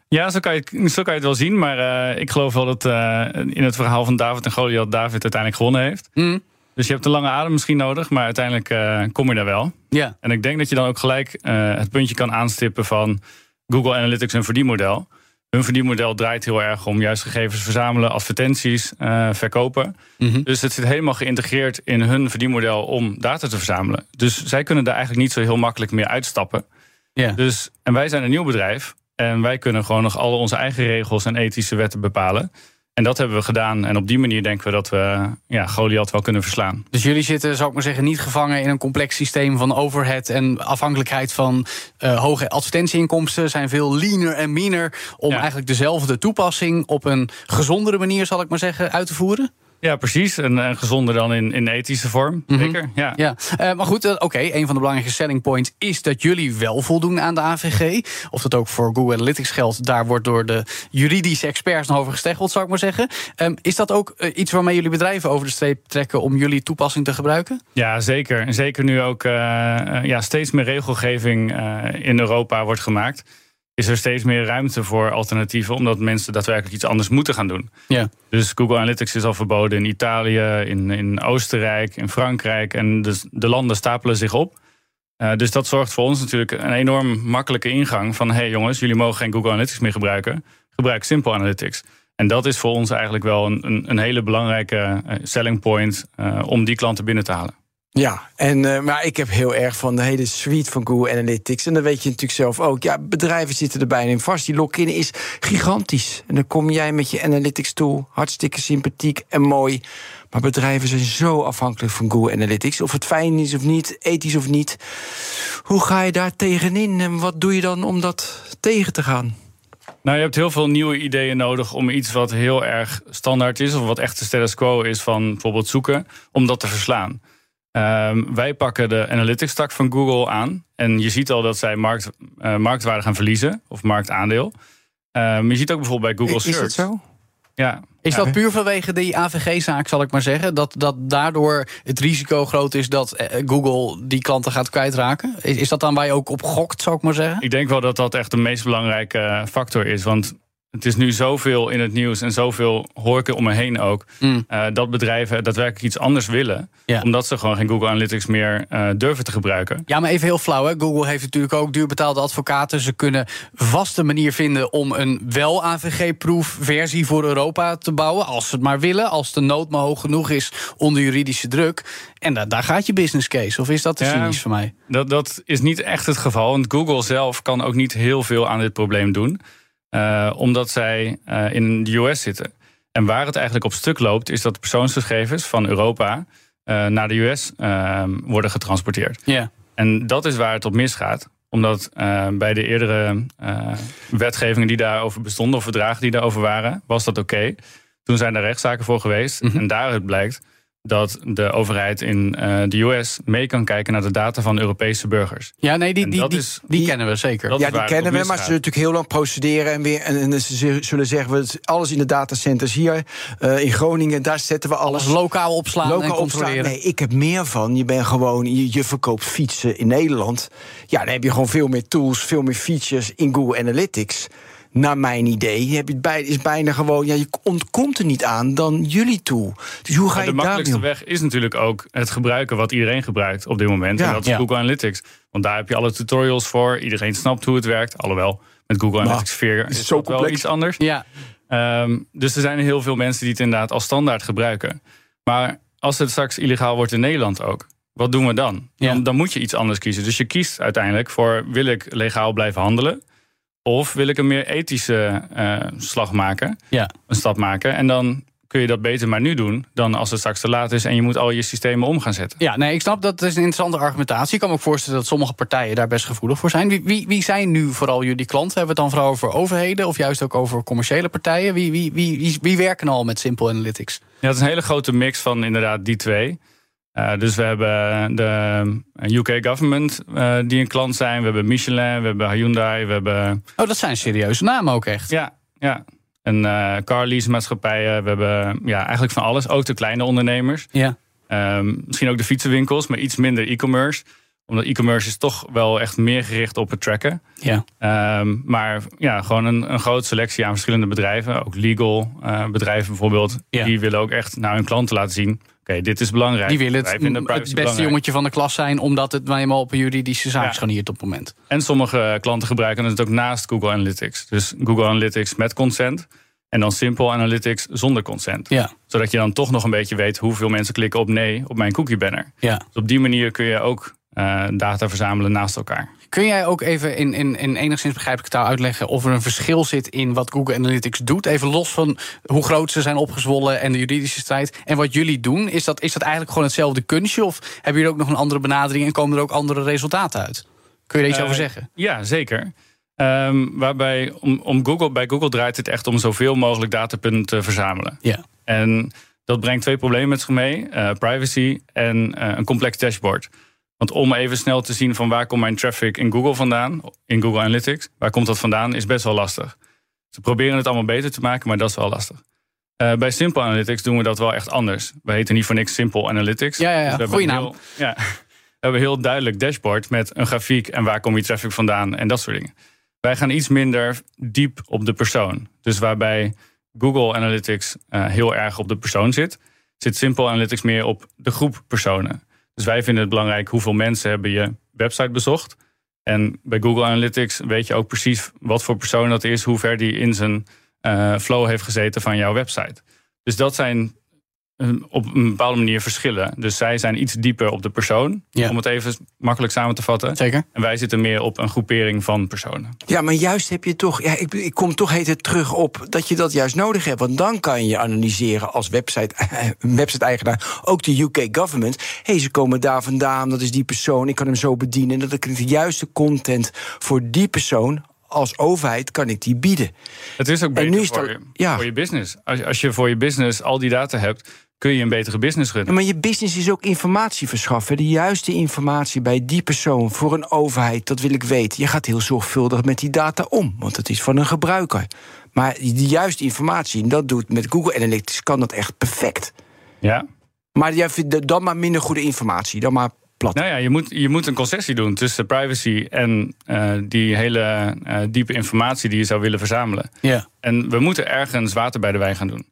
Ja, zo kan, je, het- zo kan je het wel zien. Maar eh, ik geloof wel dat eh, in het verhaal van David en Goliath David uiteindelijk gewonnen heeft. Mm. Dus je hebt een lange adem misschien nodig, maar uiteindelijk eh, kom je daar wel. Ja. En ik denk dat je dan ook gelijk eh, het puntje kan aanstippen van Google Analytics een verdienmodel. hun verdienmodel draait heel erg om juist gegevens verzamelen, advertenties, uh, verkopen. Mhm. Dus het zit helemaal geïntegreerd in hun verdienmodel om data te verzamelen. Dus zij kunnen daar eigenlijk niet zo heel makkelijk meer uitstappen. Ja. Dus, en wij zijn een nieuw bedrijf. En wij kunnen gewoon nog alle onze eigen regels en ethische wetten bepalen. En dat hebben we gedaan. En op die manier denken we dat we ja, Goliath wel kunnen verslaan. Dus jullie zitten, zou ik maar zeggen, niet gevangen in een complex systeem van overhead en afhankelijkheid van eh, hoge advertentieinkomsten. Zijn veel leaner en meaner om Ja. eigenlijk dezelfde toepassing op een gezondere manier, zal ik maar zeggen, uit te voeren. Ja, precies. En, en gezonder dan in, in ethische vorm. Mhm. Zeker. Ja. Ja, eh, maar goed, eh, oké. een van de belangrijke selling points is dat jullie wel voldoen aan de AVG. Of dat ook voor Google Analytics geldt, daar wordt door de juridische experts nog over gesteggeld, zou ik maar zeggen. Ehm, is dat ook eh, iets waarmee jullie bedrijven over de streep trekken om jullie toepassing te gebruiken? Ja, zeker. En zeker nu ook ja, steeds meer regelgeving in Europa wordt gemaakt. Is er steeds meer ruimte voor alternatieven, omdat mensen daadwerkelijk iets anders moeten gaan doen. Ja. Dus Google Analytics is al verboden in Italië, in, in Oostenrijk, in Frankrijk. En dus de landen stapelen zich op. Eh, dus dat zorgt voor ons natuurlijk een enorm makkelijke ingang van... hé hey jongens, jullie mogen geen Google Analytics meer gebruiken. Gebruik Simple Analytics. En dat is voor ons eigenlijk wel een, een, een hele belangrijke eh, selling point... eh, om die klanten binnen te halen. Ja, en, eh, maar ik heb heel erg van de hele suite van Google Analytics. En dan weet je natuurlijk zelf ook. Ja, bedrijven zitten er bijna in vast. Die lock-in is gigantisch. En dan kom jij met je Analytics tool. Hartstikke sympathiek en mooi. Maar bedrijven zijn zo afhankelijk van Google Analytics. Of het fijn is of niet, ethisch of niet. Hoe ga je daar tegenin? En wat doe je dan om dat tegen te gaan? Nou, je hebt heel veel nieuwe ideeën nodig om iets wat heel erg standaard is, of wat echt de status quo is van bijvoorbeeld zoeken, om dat te verslaan. Ehm, wij pakken de analytics tak van Google aan. En je ziet al dat zij markt, eh, marktwaarde gaan verliezen, of marktaandeel. Ehm, je ziet ook bijvoorbeeld bij Google is Search. dat zo? Ja. Is Ja. dat puur vanwege die AVG-zaak, zal ik maar zeggen? Dat, dat daardoor het risico groot is dat eh, Google die klanten gaat kwijtraken? Is, is dat dan waar je ook op gokt, zou ik maar zeggen? Ik denk wel dat dat echt de meest belangrijke eh, factor is. Want het is nu zoveel in het nieuws en zoveel hoor ik er om me heen ook. Mm. eh, dat bedrijven daadwerkelijk iets anders willen. Ja. Omdat ze gewoon geen Google Analytics meer eh, durven te gebruiken. Ja, maar even heel flauw. Hè? Google heeft natuurlijk ook duurbetaalde advocaten. Ze kunnen vast een manier vinden om een wel AVG-proof versie voor Europa te bouwen. Als ze het maar willen. Als de nood maar hoog genoeg is onder juridische druk. En da- daar gaat je business case. Of is dat te Ja. cynisch voor mij? Dat, dat is niet echt het geval. Want Google zelf kan ook niet heel veel aan dit probleem doen. Eh, omdat zij eh, in de US zitten. En waar het eigenlijk op stuk loopt, is dat persoonsgegevens van Europa eh, naar de US eh, worden getransporteerd. Ja. En dat is waar het op misgaat. Omdat bij de eerdere wetgevingen die daarover bestonden, of verdragen die daarover waren, was dat oké. Toen zijn er rechtszaken voor geweest. Mhm. En daaruit blijkt dat de overheid in eh, de US mee kan kijken naar de data van Europese burgers. Ja, nee, die, En die, die, is- die kennen we zeker. Ja, die kennen we, maar ze zullen natuurlijk heel lang procederen. En, weer, en, en ze zullen zeggen, we alles in de datacenters hier eh, in Groningen, daar zetten we alles. Alles lokaal opslaan en Lokaal controleren. opstaan. Nee, ik heb meer van. Je bent gewoon, je, je verkoopt fietsen in Nederland. Ja, dan heb je gewoon veel meer tools, veel meer features in Google Analytics. Naar mijn idee heb je het bij, is bijna gewoon, ja, je ontkomt er niet aan dan jullie toe. Dus hoe ga Maar je de daar makkelijkste weg is natuurlijk ook het gebruiken wat iedereen gebruikt op dit moment. Ja. en dat is Ja. Google Analytics. Want daar heb je alle tutorials voor. Iedereen snapt hoe het werkt. Alhoewel, met Google Analytics 4 is, het zo dat wel complex? iets anders. Ja, Ehm, dus er zijn heel veel mensen die het inderdaad als standaard gebruiken. Maar als het straks illegaal wordt in Nederland ook, wat doen we dan? Ja. Dan, dan moet je iets anders kiezen. Dus je kiest uiteindelijk voor: wil ik legaal blijven handelen? Of wil ik een meer ethische eh, slag maken, ja. een stap maken? En dan kun je dat beter maar nu doen dan als het straks te laat is en je moet al je systemen om gaan zetten. Ja, nee, ik snap dat het is een interessante argumentatie. Ik kan me ook voorstellen dat sommige partijen daar best gevoelig voor zijn. Wie, wie, wie zijn nu vooral jullie klanten? Hebben we het dan vooral over overheden of juist ook over commerciële partijen? Wie, wie, wie, wie, wie werken al met Simple Analytics? Ja, het is een hele grote mix van inderdaad die twee. Eh, dus we hebben de UK government eh, die een klant zijn. We hebben Michelin, we hebben Hyundai, we hebben Oh, dat zijn serieuze namen ook echt. ja, ja, een eh car lease maatschappijen. We hebben ja, eigenlijk van alles. Ook de kleine ondernemers. Ja. Ehm, misschien ook de fietsenwinkels, maar iets minder e-commerce. Omdat e-commerce is toch wel echt meer gericht op het tracken. ja. Ehm, maar ja, gewoon een, een grote selectie aan verschillende bedrijven. Ook legal eh, bedrijven bijvoorbeeld. Ja. Die willen ook echt naar hun klanten laten zien. Oké, dit is belangrijk. Die willen het, beste belangrijk. jongetje van de klas zijn, omdat het nou eenmaal op een juridische zaak is genieerd op het moment. En sommige klanten gebruiken het ook naast Google Analytics. Dus Google Analytics met consent. En dan Simple Analytics zonder consent. Ja. Zodat je dan toch nog een beetje weet hoeveel mensen klikken op nee op mijn cookie banner. Ja. Dus op die manier kun je ook eh, data verzamelen naast elkaar. Kun jij ook even in, in, in enigszins begrijpelijke taal uitleggen of er een verschil zit in wat Google Analytics doet? Even los van hoe groot ze zijn opgezwollen en de juridische strijd. En wat jullie doen, is dat, is dat eigenlijk gewoon hetzelfde kunstje? Of hebben jullie ook nog een andere benadering en komen er ook andere resultaten uit? Kun je er iets Eh, over zeggen? Ja, zeker. Ehm, waarbij om, om Google, bij Google draait het echt om zoveel mogelijk datapunten te verzamelen. Ja. En dat brengt twee problemen met zich mee: eh, privacy en eh, een complex dashboard. Want om even snel te zien van waar komt mijn traffic in Google vandaan, in Google Analytics, waar komt dat vandaan, is best wel lastig. Ze proberen het allemaal beter te maken, maar dat is wel lastig. Eh, bij Simple Analytics doen we dat wel echt anders. We heten niet voor niks Simple Analytics. Ja, ja, ja. we hebben Goeie een naam. heel- ja, *laughs* we hebben een heel duidelijk dashboard met een grafiek en waar komt je traffic vandaan en dat soort dingen. Wij gaan iets minder diep op de persoon. Dus waarbij Google Analytics eh, heel erg op de persoon zit, zit Simple Analytics meer op de groep personen. Dus wij vinden het belangrijk hoeveel mensen hebben je website bezocht. En bij Google Analytics weet je ook precies wat voor persoon dat is, hoe ver die in zijn eh, flow heeft gezeten van jouw website. Dus dat zijn op een bepaalde manier verschillen. Dus zij zijn iets dieper op de persoon, Ja. om het even makkelijk samen te vatten. Zeker. En wij zitten meer op een groepering van personen. Ja, maar juist heb je toch. Ja, ik, ik kom toch heet het terug op dat je dat juist nodig hebt. Want dan kan je analyseren als website, *laughs* website-eigenaar, ook de UK government. Hé, hey, ze komen daar vandaan, dat is die persoon, ik kan hem zo bedienen. Dat ik de juiste content voor die persoon als overheid kan ik die bieden. Het is ook En beter nu is voor, dat- je, ja. voor je business. Als, als je voor je business al die data hebt, kun je een betere business Ja, runnen. maar je business is ook informatie verschaffen. De juiste informatie bij die persoon voor een overheid, dat wil ik weten. Je gaat heel zorgvuldig met die data om, want het is van een gebruiker. Maar die juiste informatie, en dat doet met Google Analytics, kan dat echt perfect. Ja. Maar jij vindt dan maar minder goede informatie, dan maar plat. Nou ja, je moet, je moet een concessie doen tussen privacy en eh, die hele eh, diepe informatie die je zou willen verzamelen. Ja. En we moeten ergens water bij de wijn gaan doen.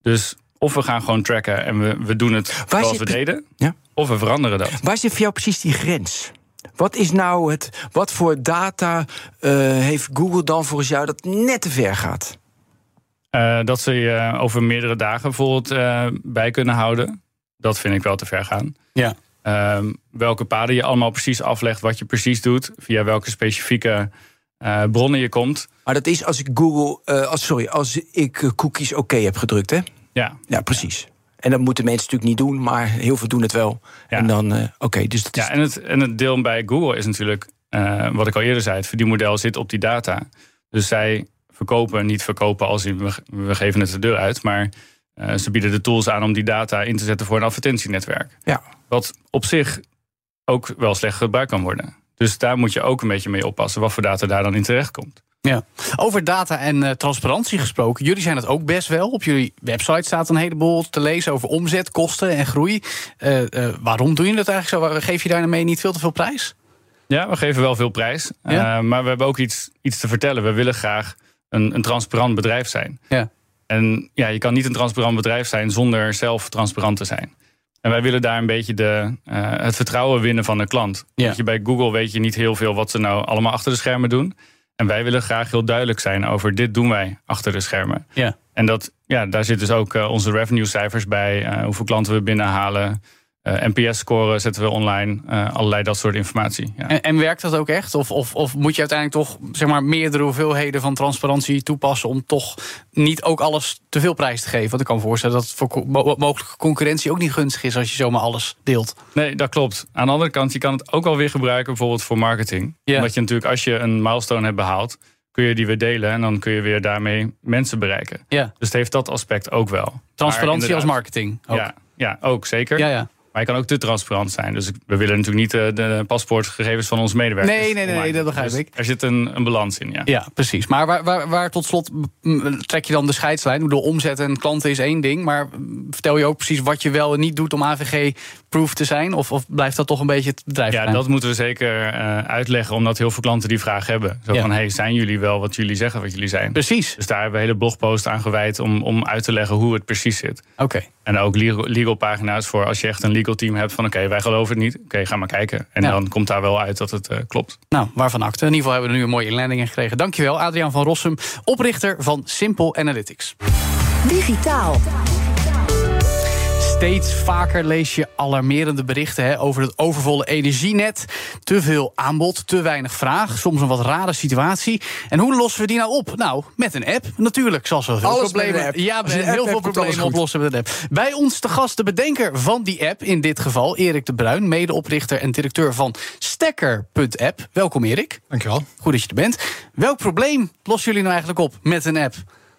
Dus of we gaan gewoon tracken en we, we doen het zoals we deden, Ja. of we veranderen dat. Waar zit voor jou precies die grens? Wat is nou het. Wat voor data eh, heeft Google dan volgens jou dat net te ver gaat? Eh, dat ze je over meerdere dagen bijvoorbeeld eh, bij kunnen houden. Dat vind ik wel te ver gaan. Ja. Ehm, welke paden je allemaal precies aflegt, wat je precies doet, via welke specifieke bronnen je komt. Maar dat is als ik Google. als, sorry, als ik cookies oké heb gedrukt, hè? Ja, Ja, precies. En dat moeten mensen natuurlijk niet doen, maar heel veel doen het wel. Ja. En dan, eh, oké, dus dat is... ja en, het, en het deel bij Google is natuurlijk, eh, wat ik al eerder zei, het verdienmodel zit op die data. Dus zij verkopen, niet verkopen als in we, we geven het de deur uit, maar eh, ze bieden de tools aan om die data in te zetten voor een advertentienetwerk. Ja. Wat op zich ook wel slecht gebruikt kan worden. Dus daar moet je ook een beetje mee oppassen wat voor data daar dan in terecht komt. Ja. Over data en eh, transparantie gesproken. Jullie zijn het ook best wel. Op jullie website staat een heleboel te lezen over omzet, kosten en groei. Eh, eh, waarom doe je dat eigenlijk zo? Geef je daarmee niet veel te veel prijs? Ja, we geven wel veel prijs. Ja? Maar we hebben ook iets, iets te vertellen. We willen graag een, een transparant bedrijf zijn. Ja. En ja, je kan niet een transparant bedrijf zijn zonder zelf transparant te zijn. En wij willen daar een beetje de, het vertrouwen winnen van de klant. Ja. Want je, bij Google weet je niet heel veel wat ze nou allemaal achter de schermen doen. En wij willen graag heel duidelijk zijn over dit doen wij achter de schermen. Ja. En dat, ja, daar zitten dus ook eh, onze revenue cijfers bij. eh, hoeveel klanten we binnenhalen. Eh, NPS-score zetten we online. eh, allerlei dat soort informatie. Ja. En, en werkt dat ook echt? Of, of, of moet je uiteindelijk toch zeg maar, meerdere hoeveelheden van transparantie toepassen om toch niet ook alles te veel prijs te geven? Want ik kan me voorstellen dat voor mo- mogelijke concurrentie ook niet gunstig is als je zomaar alles deelt. Nee, dat klopt. Aan de andere kant, je kan het ook wel weer gebruiken bijvoorbeeld voor marketing. Ja. Omdat je natuurlijk, als je een milestone hebt behaald, kun je die weer delen en dan kun je weer daarmee mensen bereiken. Ja. Dus het heeft dat aspect ook wel. Transparantie als marketing. Ook. Ja, ja, ook zeker. Ja, ja. Maar je kan ook te transparant zijn. Dus we willen natuurlijk niet eh, de paspoortgegevens van onze medewerkers. Nee, nee, nee, dat begrijp Dus ik. Er zit een, een balans in, ja. Ja, precies. Maar waar, waar, waar tot slot trek je dan de scheidslijn? Ik bedoel, omzet en klanten is één ding. Maar vertel je ook precies wat je wel en niet doet om AVG bulletproof te zijn? Of, of blijft dat toch een beetje het bedrijf? Ja, dat moeten we zeker uh, uitleggen, omdat heel veel klanten die vraag hebben. Zo Ja. van, hey, zijn jullie wel wat jullie zeggen wat jullie zijn? Precies. Dus daar hebben we hele blogposts aan gewijd om, om uit te leggen hoe het precies zit. Oké. En ook legal, legal pagina's voor als je echt een legal team hebt van oké, wij geloven het niet. Oké, ga maar kijken. En Ja. dan komt daar wel uit dat het eh, klopt. Nou, waarvan acte. In ieder geval hebben we er nu een mooie inleiding in gekregen. Dankjewel, Adriaan van Rossum, oprichter van Simple Analytics. Digitaal. Steeds vaker lees je alarmerende berichten hè, over het overvolle energienet. Te veel aanbod, te weinig vraag. Soms een wat rare situatie. En hoe lossen we die nou op? Nou, met een app natuurlijk. Zoals we veel Alles problemen. Ja, we heel veel problemen oplossen met een app. Bij ons te gast de bedenker van die app. In dit geval Erik de Bruin, medeoprichter en directeur van Stekker.app. Welkom Erik. Dankjewel. Goed dat je er bent. Welk probleem lossen jullie nou eigenlijk op met een app?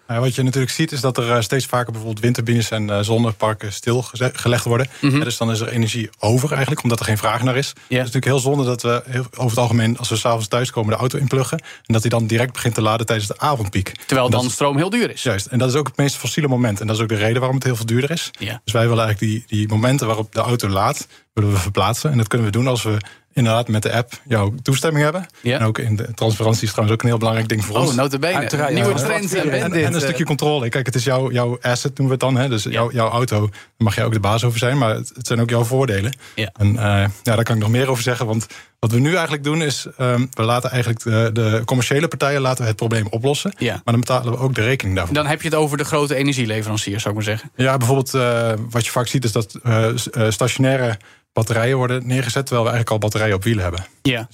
Nou, wat je natuurlijk ziet is dat er eh, steeds vaker bijvoorbeeld windturbines en eh, zonneparken stilgelegd worden. En dus dan is er energie over eigenlijk, omdat er geen vraag naar is. Het is natuurlijk heel zonde dat we heel- over het algemeen, als we s'avonds thuiskomen, de auto inpluggen. En dat die dan direct begint te laden tijdens de avondpiek. Terwijl dat dan is- stroom heel duur is. Juist, en dat is ook het meest fossiele moment. En dat is ook de reden waarom het heel veel duurder is. Dus wij willen eigenlijk die, die momenten waarop de auto laadt, willen we verplaatsen. En dat kunnen we doen als we inderdaad met de app jouw toestemming hebben. Ja. En ook in de transparantie is trouwens ook een heel belangrijk ding voor ons. Oh, notabene. Uiteraard. Nieuwe Ja. trends. En- en En, een eh, stukje controle. Kijk, het is jouw, jouw asset, noemen we het dan. Hè? Dus jouw, jouw auto, daar mag jij ook de baas over zijn. Maar het, het zijn ook jouw voordelen. Ja. En eh, ja, daar kan ik nog meer over zeggen. Want wat we nu eigenlijk doen is... ehm, we laten eigenlijk de, de commerciële partijen laten we het probleem oplossen. Ja. Maar dan betalen we ook de rekening daarvoor. Dan heb je het over de grote energieleveranciers, zou ik maar zeggen. Ja, bijvoorbeeld eh, wat je vaak ziet is dat eh, eh, stationaire batterijen worden neergezet... terwijl we eigenlijk al batterijen op wielen hebben. Ja.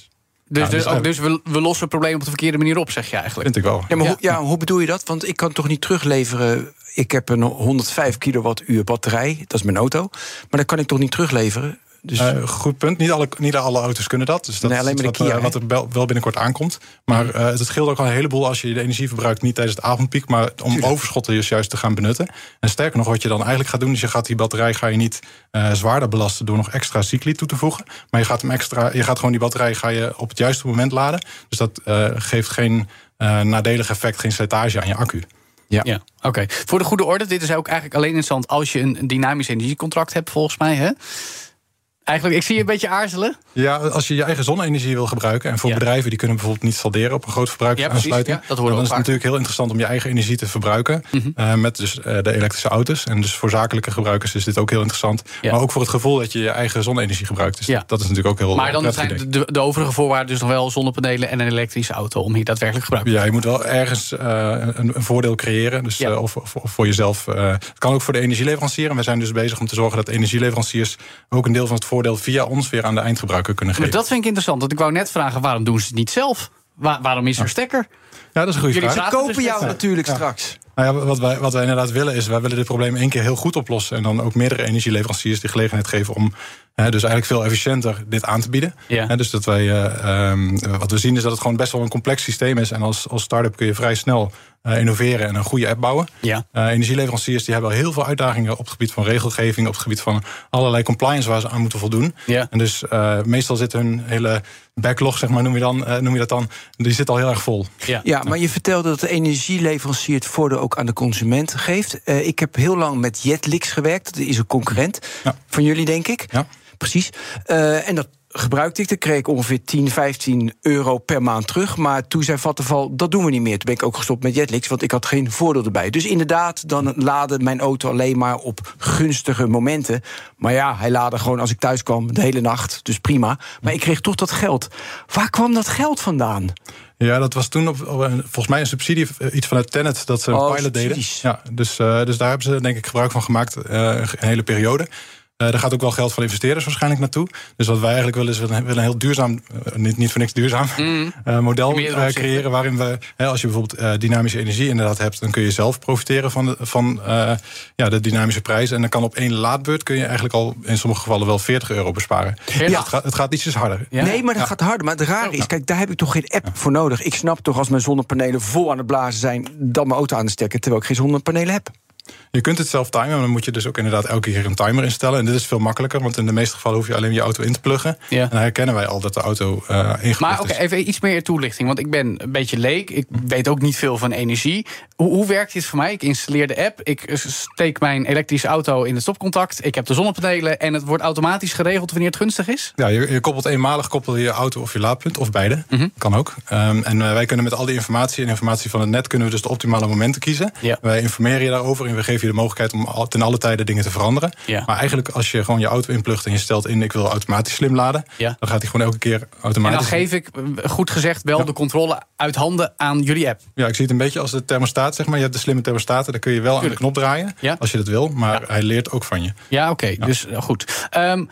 Dus, Ja, dus, dus ook, dus we, we lossen het probleem op de verkeerde manier op, zeg je eigenlijk. Vind ik wel. Ja, maar Ja. Hoe, ja, hoe bedoel je dat? Want ik kan toch niet terugleveren. Ik heb een 105 kilowattuur batterij. Dat is mijn auto. Maar dat kan ik toch niet terugleveren? Dus Eh, goed punt. Niet alle, niet alle auto's kunnen dat. Dus dat Nee, is alleen iets maar de wat, Kia, eh, wat er wel, binnenkort aankomt. Maar eh, het scheelt ook al een heleboel als je de energie verbruikt... niet tijdens het avondpiek, maar om overschotten dus juist te gaan benutten. En sterker nog, wat je dan eigenlijk gaat doen... is je gaat die batterij ga je niet eh, zwaarder belasten... door nog extra cycli toe te voegen. Maar je gaat, hem extra, je gaat gewoon die batterij ga je op het juiste moment laden. Dus dat eh, geeft geen eh, nadelig effect, geen slijtage aan je accu. ja. Ja, oké. Voor de goede orde, dit is ook eigenlijk alleen interessant als je een, een dynamisch energiecontract hebt, volgens mij. Hè? Eigenlijk, ik zie je een beetje aarzelen. Ja, als je je eigen zonne-energie wil gebruiken... en voor Ja. bedrijven die kunnen bijvoorbeeld niet salderen... op een groot verbruikersaansluiting... Ja, dat dan is het natuurlijk heel interessant om je eigen energie te verbruiken... eh, met dus eh, de elektrische auto's. En dus voor zakelijke gebruikers is dit ook heel interessant. Maar ook voor het gevoel dat je je eigen zonne-energie gebruikt. Dus Ja. dat is natuurlijk ook heel Maar dan prettig zijn de, de overige voorwaarden dus nog wel zonnepanelen en een elektrische auto om hier daadwerkelijk gebruik te Ja, je moet wel ergens eh, een, een voordeel creëren. Dus, eh, of, of, of voor jezelf. eh, het kan ook voor de energieleverancier. En we zijn dus bezig om te zorgen dat energieleveranciers... ook een deel van het voordeel via ons weer aan de eindgebruiker kunnen Maar geven. dat vind ik interessant. Want ik wou net vragen, waarom doen ze het niet zelf? Wa- waarom is er stekker? Ja, dat is een goede Jullie vraag. praten kopen dus jou natuurlijk Ja. straks. Nou ja, wat, wij, wat wij inderdaad willen is, wij willen dit probleem één keer heel goed oplossen. En dan ook meerdere energieleveranciers de gelegenheid geven om hè, dus eigenlijk veel efficiënter dit aan te bieden. Ja. Hè, dus dat wij, eh, ehm, wat we zien is dat het gewoon best wel een complex systeem is. En als, als start-up kun je vrij snel eh, innoveren en een goede app bouwen. Ja. Eh, energieleveranciers die hebben al heel veel uitdagingen op het gebied van regelgeving, op het gebied van allerlei compliance waar ze aan moeten voldoen. Ja. En dus meestal zit hun hele backlog, zeg maar, noem je, dan, eh, noem je dat dan, die zit al heel erg vol. Ja. Ja, maar je vertelde dat de energieleverancier het voordeel ook aan de consument geeft. Eh, ik heb heel lang met Jetlix gewerkt. Dat is een concurrent Ja. van jullie, denk ik. Ja. Precies. Eh, en dat gebruikte ik. Daar kreeg ik ongeveer 10, 15 euro per maand terug. Maar toen zei Vattenval, dat doen we niet meer. Toen ben ik ook gestopt met Jetlix, want ik had geen voordeel erbij. Dus inderdaad, dan laadde mijn auto alleen maar op gunstige momenten. Maar ja, hij laadde gewoon als ik thuis kwam de hele nacht. Dus prima. Maar ik kreeg toch dat geld. Waar kwam dat geld vandaan? Ja, dat was toen op, volgens mij een subsidie, eh, iets vanuit Tenet, dat ze een Oh, pilot deden. subsidies. Ja, dus, eh, dus daar hebben ze denk ik gebruik van gemaakt, eh, een hele periode. Eh daar gaat ook wel geld van investeerders waarschijnlijk naartoe. Dus wat wij eigenlijk willen is we willen een heel duurzaam, eh, niet, niet voor niks duurzaam, *laughs* eh, model meerdere eh, opzichten. creëren. Waarin we, hè, als je bijvoorbeeld eh, dynamische energie inderdaad hebt, dan kun je zelf profiteren van de, van, eh, ja, de dynamische prijs. En dan kan op één laadbeurt kun je eigenlijk al in sommige gevallen wel 40 euro besparen. Ja. Het, gaat, het gaat ietsjes harder. Ja? Nee, maar dat gaat harder. Maar het rare is, kijk, daar heb ik toch geen app voor nodig. Ik snap toch als mijn zonnepanelen vol aan het blazen zijn... dan mijn auto aan te stekken, terwijl ik geen zonnepanelen heb. Je kunt het zelf timen, maar dan moet je dus ook inderdaad elke keer een timer instellen. En dit is veel makkelijker, want in de meeste gevallen hoef je alleen je auto in te pluggen. Ja. En dan herkennen wij al dat de auto uh, ingeplucht Maar oké, is. even iets meer toelichting. Want ik ben een beetje leek. Ik weet ook niet veel van energie. Hoe, hoe werkt dit voor mij? Ik installeer de app. Ik steek mijn elektrische auto in het stopcontact. Ik heb de zonnepanelen. En het wordt automatisch geregeld wanneer het gunstig is? Ja, je, je koppelt eenmalig koppel je, auto of je laadpunt, of beide. Mhm. Kan ook. Um, en uh, wij kunnen met al die informatie en informatie van het net... kunnen we dus de optimale momenten kiezen. Ja. Wij informeren je daarover en we geven je de mogelijkheid... om al, ten alle tijde dingen te veranderen. Ja. Maar eigenlijk als je gewoon je auto inplugt en je stelt in... ik wil automatisch slim laden, Ja. dan gaat hij gewoon elke keer En automatisch... dan geef ik, eh, goed gezegd, wel Ja. de controle uit handen aan jullie app. Ja, ik zie het een beetje als de thermostaat, zeg maar. Je hebt de slimme thermostaten, daar kun je wel aan de knop draaien... Ja. als je dat wil, maar hij leert ook van je. Ja, oké. Dus eh, goed. Ehm,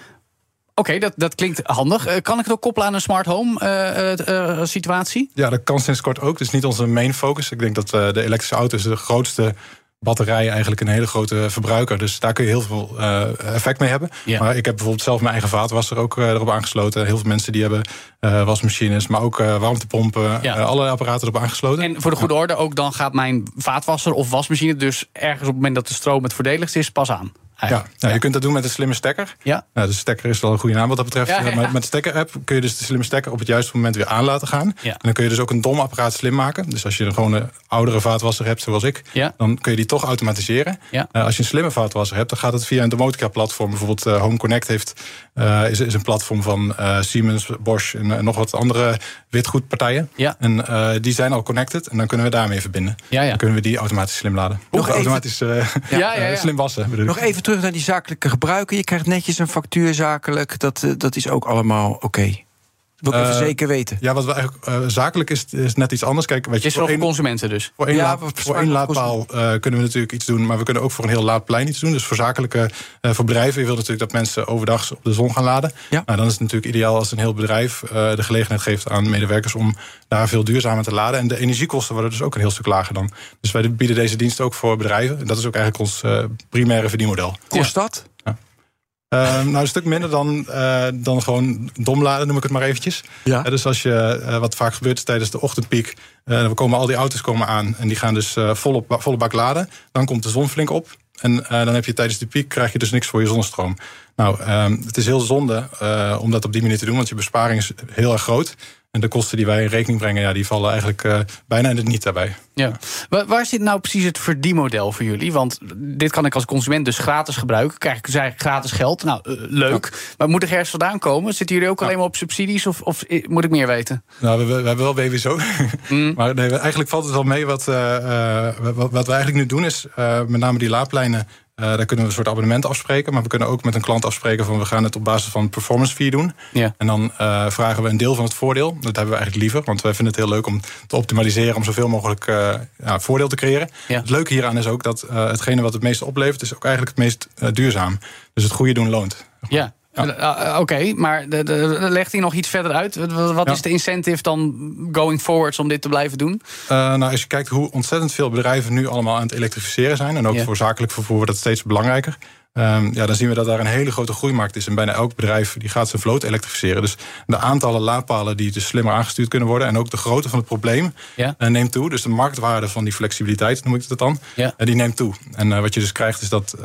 Oké, dat, dat klinkt handig. Eh, kan ik het ook koppelen aan een smart home situatie? Ja, dat kan sinds kort ook. Dus niet onze main focus. Ik denk dat de elektrische auto is de grootste batterij eigenlijk een hele grote verbruiker. Dus daar kun je heel veel eh, effect mee hebben. Maar ik heb bijvoorbeeld zelf mijn eigen vaatwasser ook eh, erop aangesloten. Heel veel mensen die hebben eh, wasmachines, maar ook warmtepompen. Ja. allerlei apparaten erop aangesloten. En voor de goede orde, ook dan gaat mijn vaatwasser of wasmachine dus ergens op het moment dat de stroom het voordeligst is, pas aan. Ja, nou, je kunt dat doen met een slimme stekker. Ja. Nou, de stekker is wel een goede naam wat dat betreft. Ja, ja. Maar met de stekker-app kun je dus de slimme stekker op het juiste moment weer aan laten gaan. Ja. En dan kun je dus ook een dom apparaat slim maken. Dus als je een gewone oudere vaatwasser hebt, zoals ik, Ja. dan kun je die toch automatiseren. Ja. Eh, als je een slimme vaatwasser hebt, dan gaat het via een domotica-platform. Bijvoorbeeld eh, Home Connect heeft, eh, is, is een platform van eh, Siemens, Bosch en eh, nog wat andere witgoedpartijen. Ja. En eh, die zijn al connected en dan kunnen we daarmee verbinden. Ja, ja. Dan kunnen we die automatisch slim laden. Nog Of automatisch eh, Ja, ja, ja. eh, slim wassen. bedoel ik. Nog even terug naar die zakelijke gebruiken. Je krijgt netjes een factuur zakelijk. Dat, eh, dat is ook allemaal oké. Wil ik even Eh, zeker weten. Ja, wat we eigenlijk eh, zakelijk is, is net iets anders. Kijk, weet je, is voor één- consumenten dus. Voor één, Ja, laad- wat voor zwaar één kost- laadpaal eh, kunnen we natuurlijk iets doen, maar we kunnen ook voor een heel laadplein iets doen. Dus voor zakelijke, eh, voor bedrijven, je wilt natuurlijk dat mensen overdag op de zon gaan laden. Ja. Nou, dan is het natuurlijk ideaal als een heel bedrijf eh, de gelegenheid geeft aan medewerkers om daar veel duurzamer te laden. En de energiekosten worden dus ook een heel stuk lager dan. Dus wij bieden deze dienst ook voor bedrijven. En dat is ook eigenlijk ons eh, primaire verdienmodel. Kost dat? Eh, nou, een stuk minder dan, eh, dan gewoon dom laden, noem ik het maar eventjes. Ja. Eh, dus als je, eh, wat vaak gebeurt tijdens de ochtendpiek, dan komen al die auto's komen aan en die gaan dus volop, volle bak laden. Dan komt de zon flink op. En dan heb je tijdens de piek krijg je dus niks voor je zonnestroom. Nou, ehm, het is heel zonde om dat op die manier te doen, want je besparing is heel erg groot. En de kosten die wij in rekening brengen, ja, die vallen eigenlijk eh, bijna in het niet daarbij. Ja. Waar, waar zit nou precies het verdienmodel voor jullie? Want dit kan ik als consument dus gratis gebruiken. Krijg ik dus eigenlijk gratis geld. Nou, eh, leuk. Maar moet er ergens vandaan komen? Zitten jullie ook alleen maar op subsidies of, of eh, moet ik meer weten? Nou, we, we hebben wel WWSO. *laughs* Mm. maar nee, eigenlijk valt het wel mee. Wat, wat, wat we eigenlijk nu doen is, met name die laadpleinen... eh, daar kunnen we een soort abonnement afspreken. Maar we kunnen ook met een klant afspreken van... we gaan het op basis van performance fee doen. Ja. En dan eh, vragen we een deel van het voordeel. Dat hebben we eigenlijk liever. Want wij vinden het heel leuk om te optimaliseren... om zoveel mogelijk eh, ja, voordeel te creëren. Ja. Het leuke hieraan is ook dat hetgene wat het meeste oplevert... is ook eigenlijk het meest duurzaam. Dus het goede doen loont. Ja. Eh, eh, Oké, maar de, de, legt hij nog iets verder uit? Wat, Ja. is de incentive dan going forwards om dit te blijven doen? Uh, nou, als je kijkt hoe ontzettend veel bedrijven nu allemaal aan het elektrificeren zijn. En ook voor zakelijk vervoer wordt dat steeds belangrijker. Um, ja, dan zien we dat daar een hele grote groeimarkt is. En bijna elk bedrijf die gaat zijn vloot elektrificeren. Dus de aantallen laadpalen die dus slimmer aangestuurd kunnen worden. En ook de grootte van het probleem Ja. uh, neemt toe. Dus de marktwaarde van die flexibiliteit, noem ik dat dan. Ja. Uh, die neemt toe. En uh, wat je dus krijgt is dat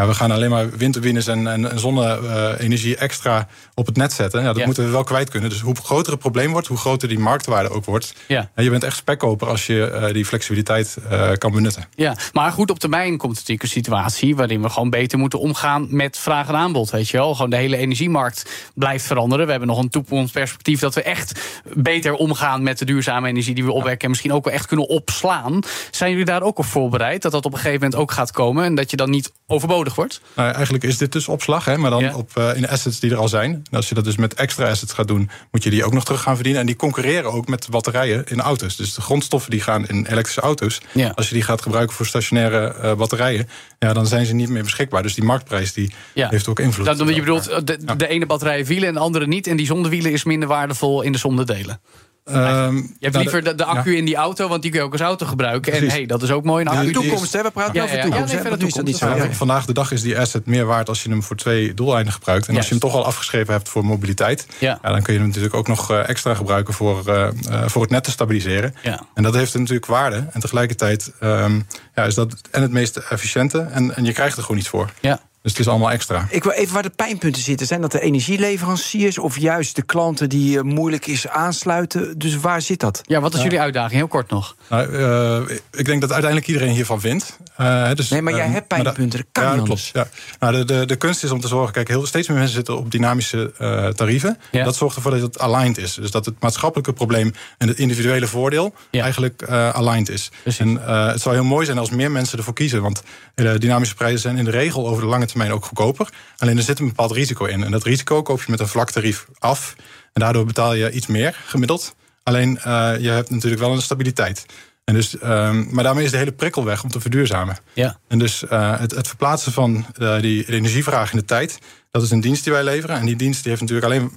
ja, we gaan alleen maar windturbines en, en, en zonne-energie extra op het net zetten. Ja, dat Ja. moeten we wel kwijt kunnen. Dus hoe groter het probleem wordt, hoe groter die marktwaarde ook wordt. Ja. En je bent echt spekkoper als je uh, die flexibiliteit uh, kan benutten. Ja, maar goed, op termijn komt natuurlijk een situatie waarin we gewoon beter moeten omgaan met vraag en aanbod. Weet je wel, gewoon de hele energiemarkt blijft veranderen. We hebben nog een toekomstperspectief dat we echt beter omgaan met de duurzame energie die we opwekken. En misschien ook wel echt kunnen opslaan. Zijn jullie daar ook op voorbereid dat dat op een gegeven moment ook gaat komen en dat je dan niet overbodig wordt? Nou, eigenlijk is dit dus opslag, hè, maar dan Ja. op, uh, in de assets die er al zijn. En als je dat dus met extra assets gaat doen, moet je die ook nog terug gaan verdienen. En die concurreren ook met batterijen in auto's. Dus de grondstoffen die gaan in elektrische auto's. Ja. Als je die gaat gebruiken voor stationaire uh, batterijen, ja, dan zijn ze niet meer beschikbaar. Dus die marktprijs die Ja. heeft ook invloed. Dat, je bedoelt, de, de ene batterij wielen en de andere niet. En die zonder wielen is minder waardevol in de zonder delen. Ehm, Je hebt nou, liever de, de accu ja. in die auto, want die kun je ook als auto gebruiken. En hey, dat is ook mooi. Een Ja, accu. die is- Toekomst, hè? We praten Ja, over ja, de ja, toekomst. nee, dat toekomst. niet zo. Ja, Vandaag de dag is die asset meer waard als je hem voor twee doeleinden gebruikt. En als je hem toch al afgeschreven hebt voor mobiliteit, Ja. dan kun je hem natuurlijk ook nog eh, extra gebruiken voor, eh, eh, voor het net te stabiliseren. Ja. En dat heeft natuurlijk waarde. En tegelijkertijd ehm, ja, is dat en het meest efficiënte. En, en je krijgt er gewoon iets voor. Ja. Dus het is allemaal extra. Ik wil even waar de pijnpunten zitten. Zijn dat de energieleveranciers of juist de klanten die eh, moeilijk is aansluiten? Dus waar zit dat? ja, wat is jullie uitdaging? Heel kort nog. Nou, eh, ik denk dat uiteindelijk iedereen hiervan vindt. Eh, dus, Nee, maar jij ehm, hebt pijnpunten. Dat kan ja, niet klopt. Ja. Nou, de, de, de kunst is om te zorgen, kijk, heel, steeds meer mensen zitten op dynamische eh, tarieven. Ja. Dat zorgt ervoor dat het aligned is. Dus dat het maatschappelijke probleem en het individuele voordeel Ja. eigenlijk eh, aligned is. Precies. En eh, het zou heel mooi zijn als meer mensen ervoor kiezen. Want eh, dynamische prijzen zijn in de regel over de lange termijn ook goedkoper. Alleen er zit een bepaald risico in. En dat risico koop je met een vlak tarief af. En daardoor betaal je iets meer gemiddeld. Alleen eh, je hebt natuurlijk wel een stabiliteit. En dus, ehm, maar daarmee is de hele prikkel weg om te verduurzamen. Ja. En dus eh, het, het verplaatsen van eh, die de energievraag in de tijd, dat is een dienst die wij leveren. En die dienst die heeft natuurlijk alleen,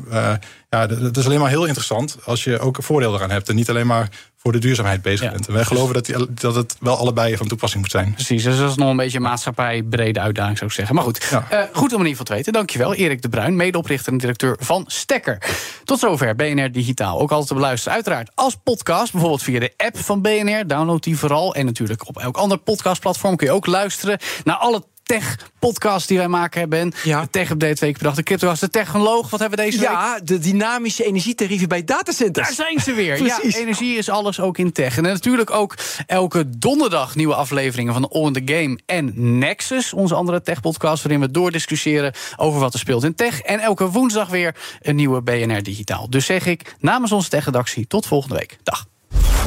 ja, dat dat is alleen maar heel interessant als je ook een voordeel eraan hebt. En niet alleen maar voor de duurzaamheid bezig Ja. bent. En wij geloven dat, die, dat het wel allebei van toepassing moet zijn. Precies, dus dat is nog een beetje een maatschappijbrede uitdaging, zou ik zeggen. Maar goed, Ja. eh, goed om in ieder geval te weten. Dankjewel, Erik de Bruin, medeoprichter en directeur van Stekker. Tot zover BNR Digitaal. Ook altijd te beluisteren, uiteraard als podcast. Bijvoorbeeld via de app van BNR. Download die vooral. En natuurlijk op elk ander podcastplatform kun je ook luisteren naar alle tech-podcasts die wij maken hebben. En Ja. De tech-update twee keer per dag. De cryptocast, de technoloog. Wat hebben we deze week? Ja, de dynamische energietarieven bij datacenters. Daar zijn ze weer. *laughs* ja, Precies. energie is alles ook in tech. En natuurlijk ook elke donderdag nieuwe afleveringen van All in the Game en Nexus, onze andere tech-podcast, waarin we doordiscussiëren over wat er speelt in tech. En elke woensdag weer een nieuwe BNR Digitaal. Dus zeg ik namens onze tech-redactie tot volgende week. Dag.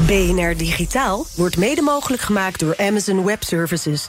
BNR Digitaal wordt mede mogelijk gemaakt door Amazon Web Services.